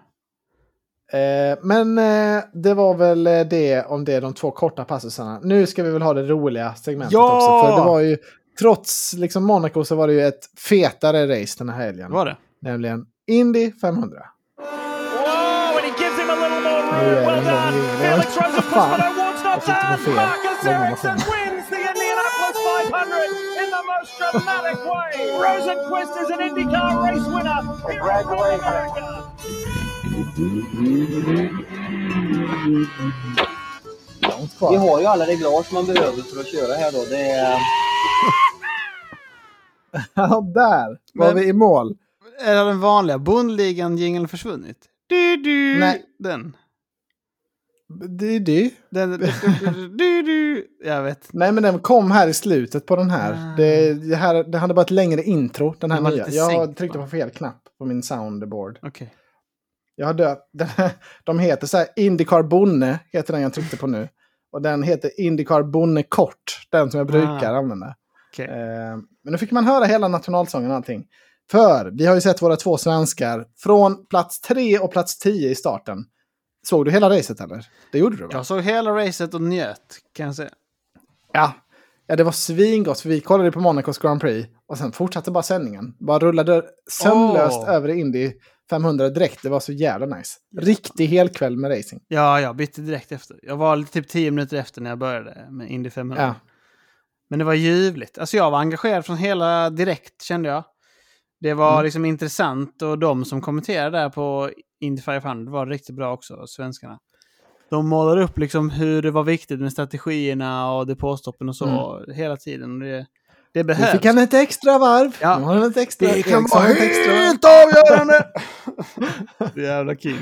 Eh, men eh, det var väl eh, det om det, de två korta passusarna. Nu ska vi väl ha det roliga segmentet Ja! också. För det var ju, trots liksom Monaco så var det ju ett fetare race den här helgen. Var det? Nämligen Indy 500. Whoa, and he gives him a little more room. det Well done. Felix Rosenqvist, Fan. but I won't stop that. Marcus Ericsson wins the Indianapolis 500 in the most dramatic way. Rosenqvist is an IndyCar race winner. Congratulations. Vi har ju alla reglage man behöver för att köra här då. Det är... Ja, där var Men- vi i mål. Är den vanliga bondligan jingeln försvunnit? Du, du, Nej. Den. Är det. den du, du. Jag vet. Nej, men den kom här i slutet på den här. Ah. Det, det, här, det hade bara ett längre intro, den här Den nya. Jag sänkt, tryckte va? på fel knapp på min soundboard. Okej. Jag har döpt, den, de heter så här Indycar Bonne, heter den jag tryckte på nu. Och den heter Indycar Bonne Kort, den som jag brukar Ah. använda. Okej. Eh, men nu fick man höra hela nationalsången och allting. För vi har ju sett våra två svenskar från plats tre och plats tio i starten. Såg du hela racet eller? Det gjorde du va? Jag såg hela racet och njöt, kan jag säga. Ja. ja, det var svingott för vi kollade på Monacos Grand Prix och sen fortsatte bara sändningen. Bara rullade sömnlöst Åh. över Indy 500 direkt. Det var så jävla nice. Riktig helkväll med racing. Ja, jag bytte direkt efter. Jag var typ 10 minuter efter när jag började med Indy 500. Ja. Men det var ljuvligt. Alltså jag var engagerad från hela direkt kände jag. Det var Mm. liksom intressant och de som kommenterade där på Indy 500 var riktigt bra också, svenskarna. De målade upp liksom hur det var viktigt med strategierna och depåstoppen och så hela tiden. Det, det Nu behövs. fick han ett extra varv. Ja. Nu har han ett extra. Det kan vara helt avgörande! Jävla king.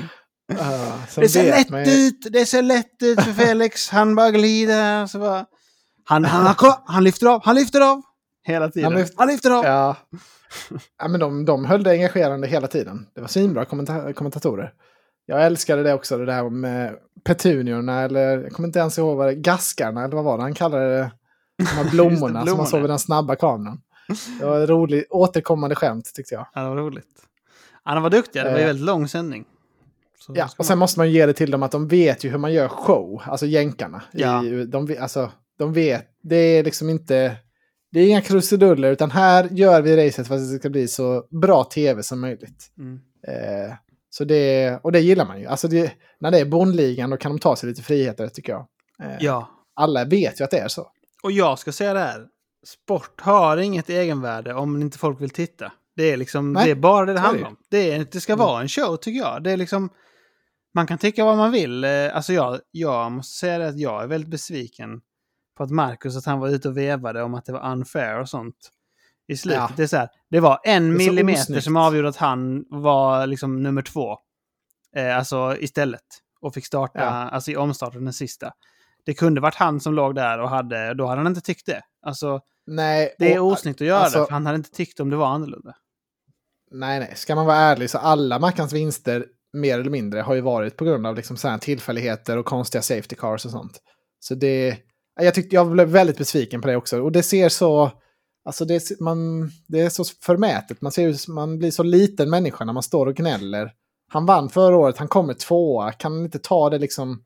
Sen Det ser vet lätt ju- ut, det ser lätt ut för Felix. Han bara glider. Så bara, han, han, ko- han lyfter av, han lyfter av. Hela tiden. Han Han, lyfter- lyfter av. Ja. Ja, men de, de höll det engagerande hela tiden. Det var svinbra kommenta kommentatorer. Jag älskade det också, det där med petuniorna, eller jag kommer inte ens ihåg vad det gaskarna, eller vad var det han kallade det? De här blommorna som man blommorna. såg vid den snabba kameran. Det var roligt återkommande skämt tyckte jag. Ja, det var roligt. Han var duktiga, det var ju Eh. väldigt lång sändning. Så Ja, och sen man- måste man ge det till dem att de vet ju hur man gör show, alltså jänkarna. Ja. I, de, alltså, de vet, det är liksom inte, det är inga krusiduller, utan här gör vi racet för att det ska bli så bra tv som möjligt. Mm. Eh, så det, och det gillar man ju. Alltså det, när det är Bondligan då kan de ta sig lite friheter tycker jag. Eh, Ja, Alla vet ju att det är så. och jag ska säga det här. Sport har inget egenvärde om inte folk vill titta. Det är liksom, Nej, det är bara det det handlar om. Det, är, det ska vara en show tycker jag. Det är liksom, man kan tycka vad man vill. Eh, Alltså jag, jag måste säga det att jag är väldigt besviken på att Marcus, att han var ute och vevade om att det var unfair och sånt. I slutet. Ja. Det, är så här, det var en Det millimeter osnyggt. som avgjorde att han var liksom nummer två. Eh, alltså istället. Och fick starta, Ja. alltså i omstarten den sista. Det kunde varit han som låg där och hade, då hade han inte tyckt det. Alltså, Nej, det är och- osnyggt att göra alltså- det, för han hade inte tyckt om det var annorlunda. Nej, nej. Ska man vara ärlig så alla Mackans vinster, mer eller mindre, har ju varit på grund av liksom sådana tillfälligheter och konstiga safety cars och sånt. Så det... Jag, tyckte, jag blev väldigt besviken på det också. Och det ser så... Alltså det, är- man, det är så förmätet. Man, ser, man blir så liten människa när man står och gnäller. Han vann förra året, han kommer tvåa. Kan han inte ta det liksom...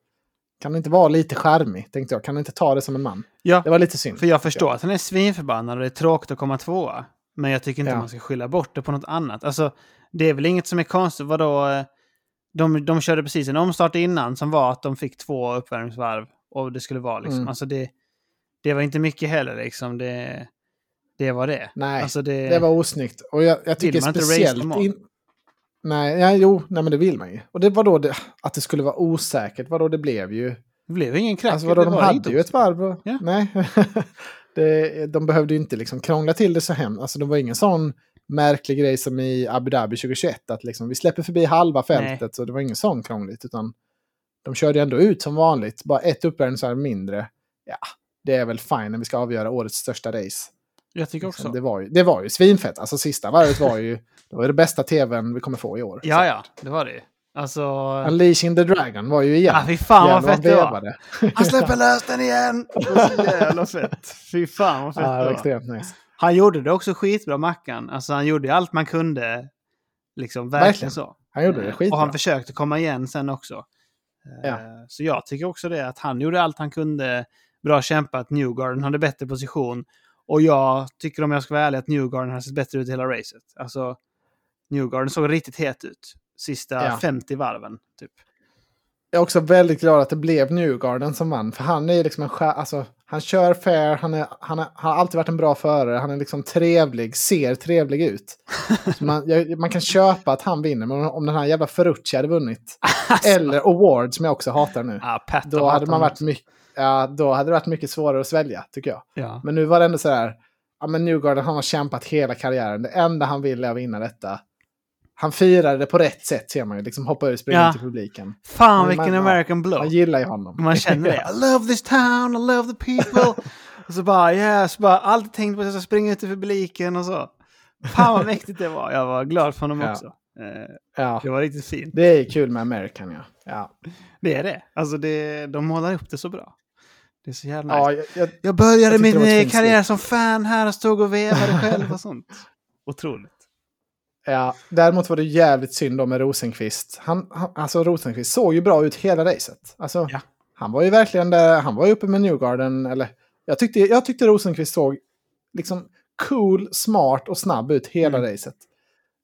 Kan han inte vara lite charmig, tänkte jag. Kan han inte ta det som en man? Ja, Det var lite synd. för jag förstår att han är svinförbannad och det är tråkigt att komma tvåa. Men jag tycker inte Ja. man ska skylla bort det på något annat. Alltså, det är väl inget som är konstigt. Vadå? eh, de, de körde precis en omstart innan som var att de fick två uppvärmningsvarv. Och det skulle vara liksom, Mm. alltså det, det var inte mycket heller liksom. Det, det var det. Nej, alltså det, Det var osnyggt. Och jag, jag tycker man inte speciellt... av? In... Nej, ja, jo, nej men det vill man ju. Och det var då det, att det skulle vara osäkert, vadå det blev ju... det blev ingen krack. Alltså vadå, de hade inte ju ett varv. Och, Ja. Nej, det, de behövde ju inte liksom krångla till det så hemskt. Alltså det var ingen sån märklig grej som i Abu Dhabi 2021, att liksom vi släpper förbi halva fältet, så det var ingen sån krångligt, utan de körde ändå ut som vanligt, bara ett uppvärmningsvarv mindre. Ja, det är väl fine när vi ska avgöra årets största race. Jag tycker också. Liksom, det, var ju, det var ju svinfett. Alltså sista varvet var ju det, var det bästa tvn vi kommer få i år. Ja, ja, det var det ju. Alltså... Unleashing the Dragon var ju igen. Ja, fy fan vad fett det var. Han släpper lös den igen! Så jävla fett. Fy fan vad fett Ja, det var extremt nice. Han gjorde det också skitbra, Mackan. Alltså han gjorde allt man kunde. Liksom verkligen, Verkligen. så. Han gjorde det Eh, skitbra. Och han försökte komma igen sen också. Eh, Ja. Så jag tycker också det, att han gjorde allt han kunde. Bra kämpat, Newgarden hade bättre position. Och jag tycker om jag ska vara ärlig att Newgarden har sett bättre ut hela racet. Alltså, Newgarden såg riktigt het ut. Sista Ja. 50 varven, typ. Jag är också väldigt glad att det blev Newgarden som vann. För han är liksom en skär, alltså, Han kör fair, han, är, han, är, han har alltid varit en bra förare. Han är liksom trevlig, ser trevlig ut. Man, jag, man kan köpa att han vinner, men om den här jävla Ferrucci hade vunnit. eller Award, som jag också hatar nu. Ja, Då hade, man varit mycket, ja, då hade det varit mycket svårare att svälja, tycker jag. Ja. Men nu var det ändå så här, ja men Newgarden han har kämpat hela karriären. Det enda han vill är att vinna detta. Han firade det på rätt sätt ser man ju, liksom hoppa ur och springa Ja. till publiken. Fan Men vilken man- American blow. Man gillar ju honom. Man känner det. I love this town, I love the people. och så bara, yeah, så bara alltid tänkt på att jag ska springa ut i publiken och så. Fan vad mäktigt det var. Jag var glad för honom Ja. också. Eh, Ja, det var riktigt fint. det är kul med American ja. Ja, Det är det. Alltså det, de målar upp det så bra. Det är så jävla ja jag, jag, Jag började jag min eh, karriär som fan här och stod och vevade själv och sånt. Otroligt. Ja, däremot var det jävligt synd om med Rosenqvist. Han, han, alltså Rosenqvist såg ju bra ut hela racet. Alltså, Ja. Han var ju verkligen där, han var ju uppe med Newgarden. Eller, jag, tyckte, jag tyckte Rosenqvist såg liksom cool, smart och snabb ut hela Mm. racet.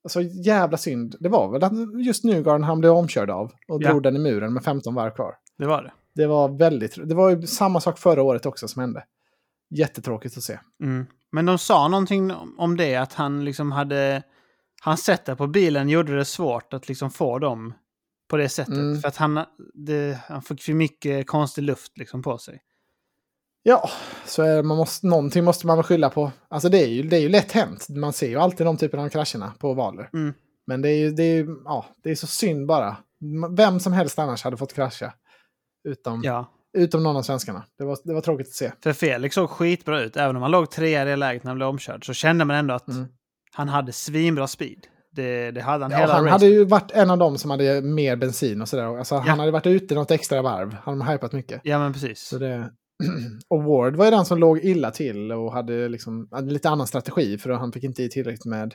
Alltså jävla synd. Det var väl att just Newgarden han blev omkörd av och Ja. drog den i muren med 15 varv kvar. Det var det. Det var väldigt, det var ju samma sak förra året också som hände. Jättetråkigt att se. Mm. Men de sa någonting om- om det, att han liksom hade... Hans sätt på bilen gjorde det svårt att liksom få dem på det sättet. Mm. För att han, det, han fick för mycket konstig luft liksom på sig. Ja, så är, man måste, någonting måste man väl skylla på. Alltså det är ju, det är ju lätt hänt. Man ser ju alltid de typerna av krascherna på valer. Mm. Men det är ju det är, ja, det är så synd bara. Vem som helst annars hade fått krascha. Utom, Ja, utom någon av svenskarna. Det var, det var tråkigt att se. för Felix såg skitbra ut. Även om han låg trea i det läget när han blev omkörd så kände man ändå att Mm. Han hade svinbra speed. Det, det hade han Ja, hela han racet. hade ju varit en av dem som hade mer bensin och sådär. Alltså, Ja. Han hade varit ute något extra varv. Han har hypat mycket. Ja, men precis. Så det... och Ward var ju den som låg illa till och hade, liksom, hade lite annan strategi för han fick inte i tillräckligt med,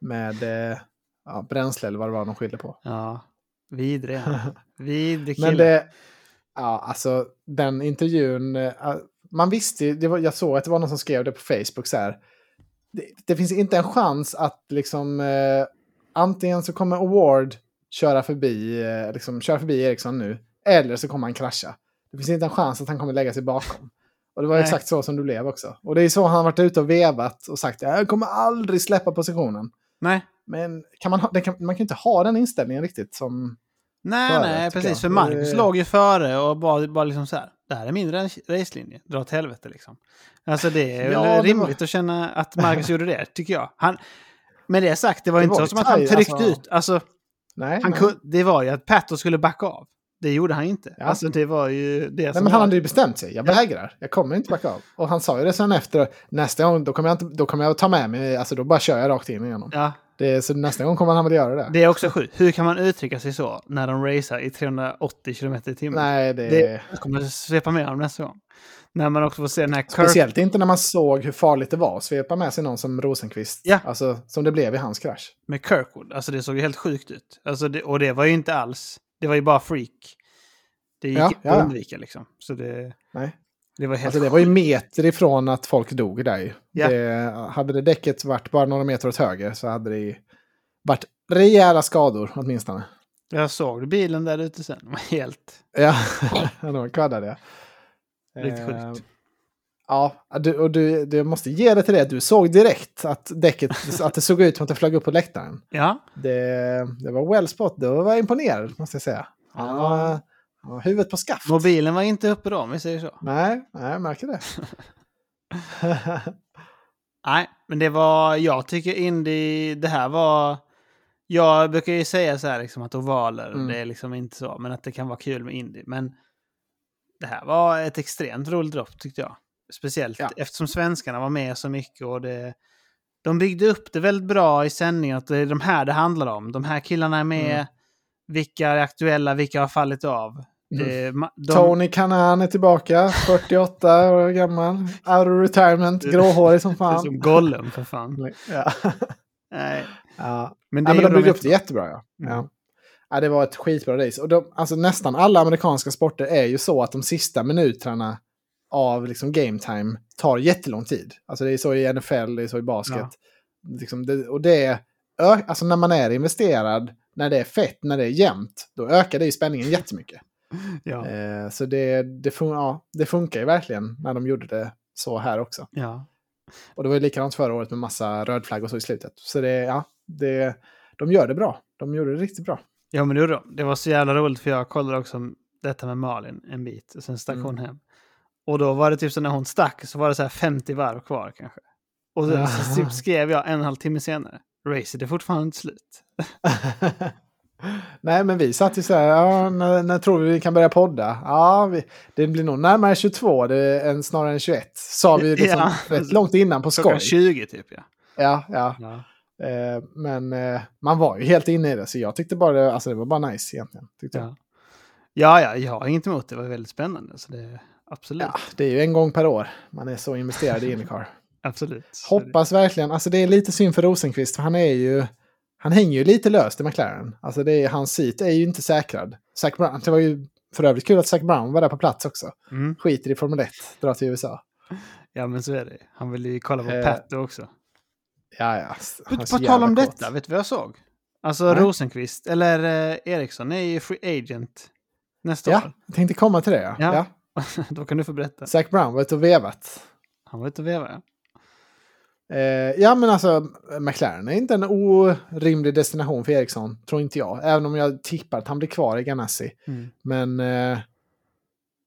med eh, ja, bränsle eller vad det var de skyllde på. Ja, vidrig. Vidrig kille. Men det, ja alltså den intervjun, eh, man visste ju, det var, jag såg att det var någon som skrev det på Facebook så här. Det, det finns inte en chans att liksom eh, antingen så kommer Award köra förbi, eh, liksom, köra förbi Eriksson nu, eller så kommer han krascha. Det finns inte en chans att han kommer lägga sig bakom. Och det var Nej. exakt så som det blev också. Och det är så han har varit ute och vevat och sagt jag kommer aldrig släppa positionen. Nej, Men kan man, ha, kan, man kan ju inte ha den inställningen riktigt som... nej, Före, nej precis. För Marcus Det- låg ju före och bara, bara liksom så här. Det här är min race- racelinje. Dra åt helvete liksom. Alltså det är Ja, det var- rimligt att känna att Marcus gjorde det, tycker jag. Han, med det sagt, det var Det inte var så som att han tryckte alltså- ut. Alltså, Nej, han nej. kun, det var ju att Pato skulle backa av. Det gjorde han inte. Ja. Alltså det var ju det Nej, som men han hade ju bestämt sig. Jag vägrar. Jag kommer inte backa av. Och han sa ju det sen efter. Nästa gång då kommer jag, inte, då kommer jag ta med mig. Alltså då bara kör jag rakt in igenom. Ja, Det, så nästa gång kommer han väl göra det. det är också sjukt. Hur kan man uttrycka sig så när de racear i 380 km i timmen? Nej, det, Det kommer svepa med honom nästa gång. När man också får se den här. Speciellt inte när man såg hur farligt det var att svepa med sig någon som Rosenqvist. Ja. Alltså som det blev i hans krasch. med Kirkwood. Alltså det såg ju helt sjukt ut. Alltså det, och det var ju inte alls... Det var ju bara freak. Det gick Ja, ja, att undvika liksom. Så det, Nej. Det var helt Alltså det var ju meter ifrån att folk dog där ju. Ja. Det, hade det däcket varit bara några meter åt höger så hade det ju varit rejäla skador åtminstone. Jag såg bilen där ute sen. Den var helt... Ja, de kvaddade. Riktigt Eh, sjukt. Ja, du, och du, du måste ge det till det. Du såg direkt att däcket, att det såg ut som att det flög upp på läktaren. Ja, Det, det var well spot. Då var jag imponerad, måste jag säga. Han var, han var huvudet på skaft. mobilen var inte uppe då om vi säger så. Nej, nej, jag märker det. Nej, men det var, jag tycker Indy, det här var, jag brukar ju säga så här liksom att ovaler, Mm. det är liksom inte så, men att det kan vara kul med Indy. Men det här var ett extremt roligt dropp tyckte jag. Speciellt Ja. eftersom svenskarna var med så mycket och det, de byggde upp det väldigt bra i sändningen, att det är de här det handlar om. De här killarna är med, Mm. vilka är aktuella, vilka har fallit av. Ma- de, Tony Kanan är tillbaka, 48 år gammal. Out of retirement, gråhårig som det är fan. som Gollum för fan. Ja. Nej, Ja. men Ja, det men de byggde upp det jättebra. Ja. Mm. Ja. Ja, det var ett skitbra race. Och de, alltså, nästan alla amerikanska sporter är ju så att de sista minuterna av liksom, game time tar jättelång tid. Alltså, det är så i NFL, det är så i basket. Ja. Liksom, det, och det alltså, när man är investerad, när det är fett, när det är jämnt, då ökar det ju spänningen jättemycket. Ja. Eh, så det, det, fun- ja, det funkar ju verkligen när de gjorde det så här också. ja. Och det var ju likadant förra året med massa rödflagg och så i slutet. Så det, ja, det, de gör det bra. De gjorde det riktigt bra. Ja, men det gjorde de. Det var så jävla roligt för jag kollade också detta med Malin en bit. Och sen stack Mm. hon hem. Och då var det typ så när hon stack så var det så här 50 varv kvar kanske. Och sen så Ja. typ skrev jag en och en halv timme senare. Racet är fortfarande inte slut. Nej, men vi satt ju så här, ja, när, när tror vi vi kan börja podda? Ja, vi, det blir nog närmare 22 det, än, snarare än 21. Sa vi liksom Ja. rätt långt innan på skoj. 20 typ ja. Ja, ja. ja. Eh, men eh, man var ju helt inne i det, så jag tyckte bara det, alltså, det var bara nice egentligen. Tyckte jag. Ja. Ja, ja, jag har inget emot det. Det var väldigt spännande. Så det, absolut. Ja, det är ju en gång per år man är så investerad i Indycar. Absolut. Hoppas verkligen, alltså det är lite synd för Rosenqvist, för han är ju, han hänger ju lite löst i McLaren. Alltså det är, hans seat är ju inte säkrad. Zac Brown, det var ju för övrigt kul att Zac Brown var där på plats också. Mm. Skiter i Formel 1, drar till USA. Ja, men så är det. Han ville ju kolla på Eh, Pato också. Ja, ja. är På, tal om kåt. detta, vet du vad jag såg? Alltså Nej. Rosenqvist, eller eh, Eriksson, är ju free agent nästa Ja, år. jag tänkte komma till det. Ja. Ja. Ja. Då kan du få berätta. Zac Brown var ute och vevat. Han var ute och vevade. Eh, ja, men alltså McLaren är inte en orimlig destination för Eriksson, tror inte jag. Även om jag tippar att han blir kvar i Ganassi. Mm. Men eh,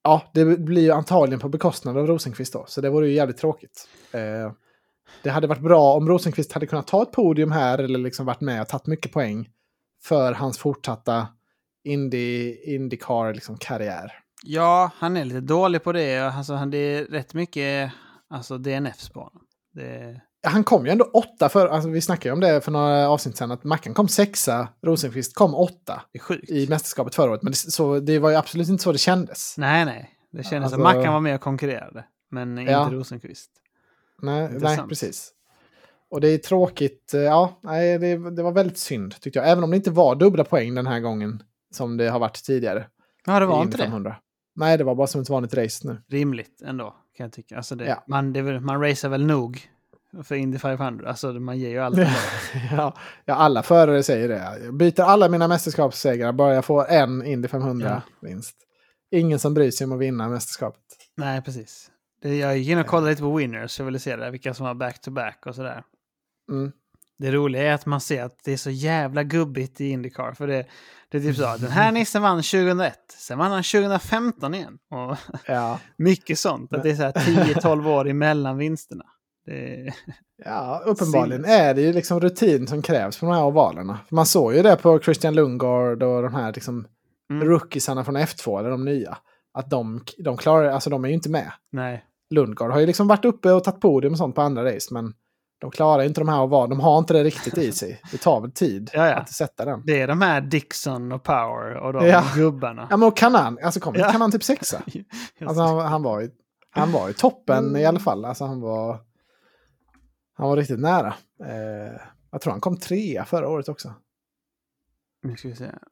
ja, det blir ju antagligen på bekostnad av Rosenqvist då. Så det vore ju jävligt tråkigt. Eh, det hade varit bra om Rosenqvist hade kunnat ta ett podium här eller liksom varit med och tagit mycket poäng för hans fortsatta Indy, Indycar liksom, karriär. Ja, han är lite dålig på det. Alltså, han, det är rätt mycket alltså, DNFs på honom. Det, Han kom ju ändå åtta för, alltså vi snackade ju om det för några avsnitt sedan, att Mackan kom sexa, Rosenqvist kom åtta det är sjukt. i mästerskapet förra året. Men det, så, det var ju absolut inte så det kändes. Nej, nej. Det kändes Alltså- som Mackan var med och konkurrerade. Men Ja. inte Rosenqvist. Nej, nej precis. Och det är tråkigt. eh, Ja, nej, det, det var väldigt synd tyckte jag. Även om det inte var dubbla poäng den här gången som det har varit tidigare. Ja, det var inte det. 500. Nej, det var bara som ett vanligt race nu. Rimligt ändå, kan jag tycka. Alltså det, Ja. man, det, man racear väl nog för Indy 500. Alltså man ger ju allt. ja, ja, alla förare säger det. Jag byter alla mina mästerskapssegrar bara jag får en Indy 500-vinst. Ingen som bryr sig om att vinna mästerskapet. Nej, precis. Jag gick in och kollade lite på winners, jag ville se det, vilka som var back-to-back och sådär. Mm. Det roliga är att man ser att det är så jävla gubbigt i Indycar. För det, det är typ så, den här nissen vann 2001, sen vann han 2015 igen. Och Ja, mycket sånt, att det är så här 10-12 år emellan vinsterna. Det, ja, uppenbarligen Sinnes. är det ju liksom rutin som krävs på de här ovalerna. Man såg ju det på Christian Lundgaard och de här liksom Mm. rookiesarna från F2, eller de nya. Att de, de klarar, alltså de är ju inte med. nej, Lundgaard har ju liksom varit uppe och tagit podium och sånt på andra race, men de klarar inte de här oval. De har inte det riktigt i sig. Det tar väl tid Ja, ja. att sätta den. det är de här Dixon och Power och de Ja. gubbarna. Ja, men och Kanan, alltså kom Ja. Kanan typ sexa? Alltså han, han, var ju, han var ju toppen i alla fall. Alltså han var, han var riktigt nära. Eh, jag tror han kom trea förra året också.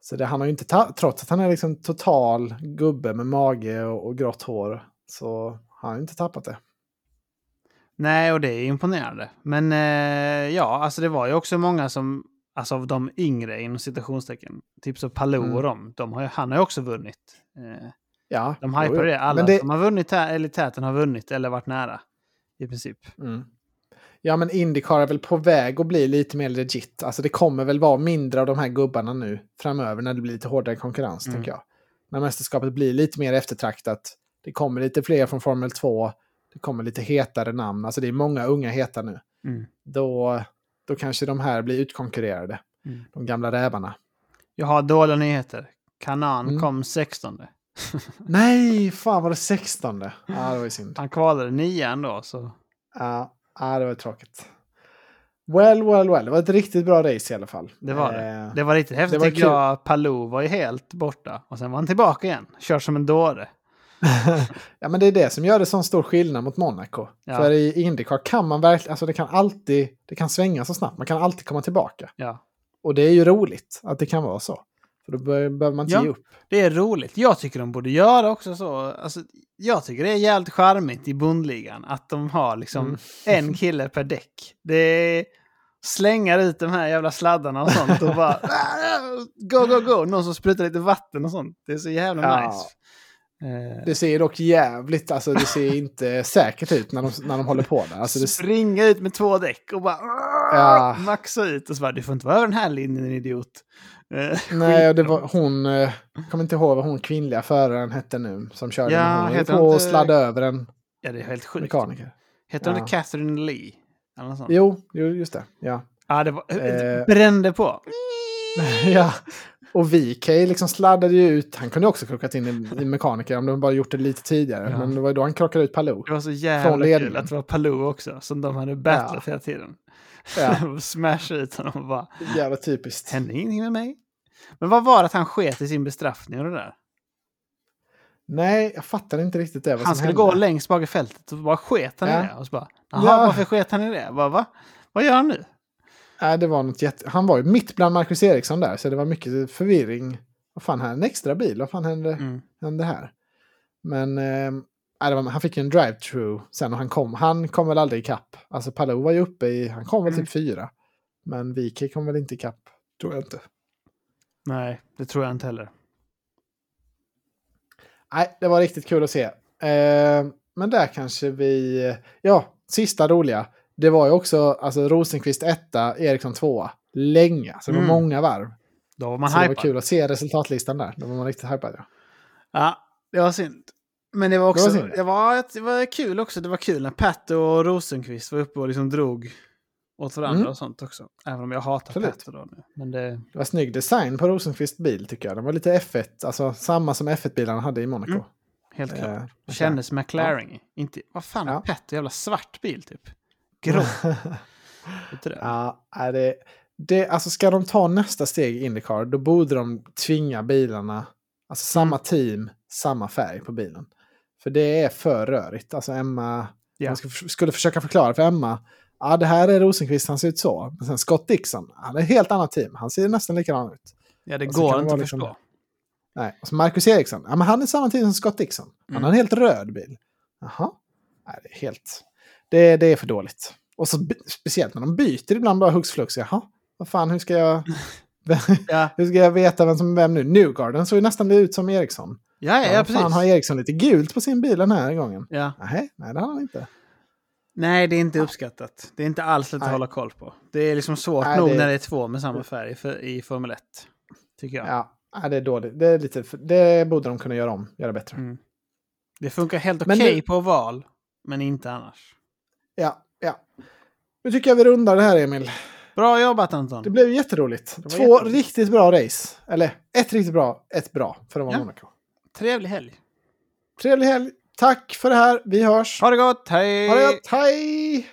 Så det, han har ju inte, trots att han är liksom total gubbe med mage och, och grått hår, så har han inte tappat det. Nej, och det är imponerande. Men eh, ja, alltså det var ju också många som... Alltså av de yngre inom citationstecken. Typ så Palou Mm. och dem. De har, ju- han har ju också vunnit. Eh, Ja, de hypar jo. det. Alla det, som har vunnit här, eller täten har vunnit eller varit nära. I princip. mm. Ja, men Indycar är väl på väg att bli lite mer legit. Alltså det kommer väl vara mindre av de här gubbarna nu framöver när det blir lite hårdare konkurrens, Mm. tänker jag. När mästerskapet blir lite mer eftertraktat. Det kommer lite fler från Formel 2. Det kommer lite hetare namn. Alltså det är många unga heta nu. Mm. Då, då kanske de här blir utkonkurrerade. Mm. De gamla rävarna. Jag har dåliga nyheter. Kanan Mm. kom 16. Nej, fan var det 16? Ja, det var ju synd. Han kvalade nian då. Så. Ja, ja, det var tråkigt. Well, well, well. Det var ett riktigt bra race i alla fall. Det var det. Eh, Det var riktigt häftigt det var tycker jag. Palou var ju helt borta. Och sen var han tillbaka igen. Kör som en dåre. ja, men det är det som gör det sån stor skillnad mot Monaco. Ja. För i Indycar kan man verkligen, alltså det kan alltid, det kan svänga så snabbt. Man kan alltid komma tillbaka. Ja. Och det är ju roligt att det kan vara så. För då behöver man inte Ja. ge upp. Det är roligt. Jag tycker de borde göra också så. Alltså, jag tycker det är jävligt charmigt i bondligan att de har liksom Mm. en kille per däck. Det är slänga ut de här jävla sladdarna och sånt och bara go, go, go. Någon som sprutar lite vatten och sånt. Det är så jävla Ja. nice. Eh, Det ser dock jävligt, alltså det ser inte säkert ut när de, när de håller på där. Alltså det, Springa ut med två däck och bara Ja. maxa ut. Och så bara, du får inte vara över den här linjen idiot. Eh, nej, och det var hon, eh, jag kommer inte ihåg vad hon kvinnliga föraren hette nu som körde. Ja, hon heter på inte- sladda över en Ja, det är helt sjukt. mekaniker. Heter hon Ja. Catherine Lee? Eller något sånt. Jo, just det. Ja. Ja, det var, Eh. brände på. ja. Och VK liksom sladdade ju ut, han kunde också krockat in i, i mekaniker om de bara gjort det lite tidigare. Ja. Men det var ju då han krockade ut Palou. Det var så jävla kul att det var Palou också, som de hade battlat Ja. hela tiden. Ja. Smash ut honom och bara, Jävla typiskt. hände ingenting med mig. Men vad var det att han sket i sin bestraffning och det där? Nej, jag fattar inte riktigt det. Han skulle hände. gå längst bak i fältet och bara sket han Ja. i det. Och så bara, jaha, Ja. varför sket han i det? Bara, va? Vad gör han nu? Nej, det var något jätte... Han var ju mitt bland Marcus Eriksson där, så det var mycket förvirring. Vad fan, här är en extra bil. Vad fan hände, Mm. hände här? Men eh, var, han fick ju en drive-through sen och han kom. Han kom väl aldrig ikapp. Alltså Palou var ju uppe i... Han kom väl Mm. typ fyra. Men Vike kom väl inte ikapp. Tror jag inte. Nej, det tror jag inte heller. Nej, det var riktigt kul att se. Eh, men där kanske vi... Ja, sista roliga. Det var ju också alltså, Rosenqvist etta, Eriksson tvåa. Länge, så det var Mm. många varv. Då var man så det var hypad. kul att se resultatlistan där. Då var man riktigt hypad. Ja. Ja, det var synd. Men det var också, Det det var var, synd. det var, kul också. Det var kul när Pat och Rosenqvist var uppe och liksom drog åt varandra Mm. och sånt också. Även om jag hatar Absolut. Pat då nu. Men det, Det var snygg design på Rosenqvist bil tycker jag. Den var lite F1, alltså samma som F1-bilarna hade i Monaco. Mm. helt Eh, klart. okej. Kändes McLaren. Inte, vad fan är Ja. Pat? En jävla svart bil typ. Grå. Det? Ja, är det, det, alltså ska de ta nästa steg i Indycar, då borde de tvinga bilarna, alltså samma team, samma färg på bilen. För det är för rörigt. Alltså Emma, Ja. man ska, skulle försöka förklara för Emma, ja det här är Rosenqvist, han ser ut så. Men sen Scott Dixon, han är ett helt annat team, han ser nästan likadan ut. Ja, det Och så går det inte att liksom- förstå. Nej, och så Marcus Eriksson, ja men han är samma team som Scott Dixon. Han Mm. har en helt röd bil. Jaha. Nej, det är helt... Det, det är för dåligt. Och så speciellt när de byter ibland bara hux flux. Jaha, vad fan, hur ska jag... Ja, hur ska jag veta vem som är vem nu? Newgarden såg ju nästan ut som Eriksson. Ja, ja, Ja, precis. fan, har Eriksson lite gult på sin bil den här gången? Ja. Nej, nej det har han inte. Nej, det är inte uppskattat. Det är inte alls lätt att hålla koll på. Det är liksom svårt Nej, nog det- när det är två med samma färg för, i Formel 1. Tycker jag. Ja, nej, det är dåligt. Det, är lite, det borde de kunna göra om, göra bättre. Mm. Det funkar helt okej du- på val, men inte annars. Ja, ja. Nu tycker jag vi rundar det här, Emil. Bra jobbat Anton! Det blev jätteroligt. var Två jätteroligt. riktigt bra race. Eller ett riktigt bra, ett bra för att vara Ja. Monaco. Trevlig helg! Trevlig helg. Tack för det här. Vi hörs. Ha det gott, hej! Ha det gott. Hej!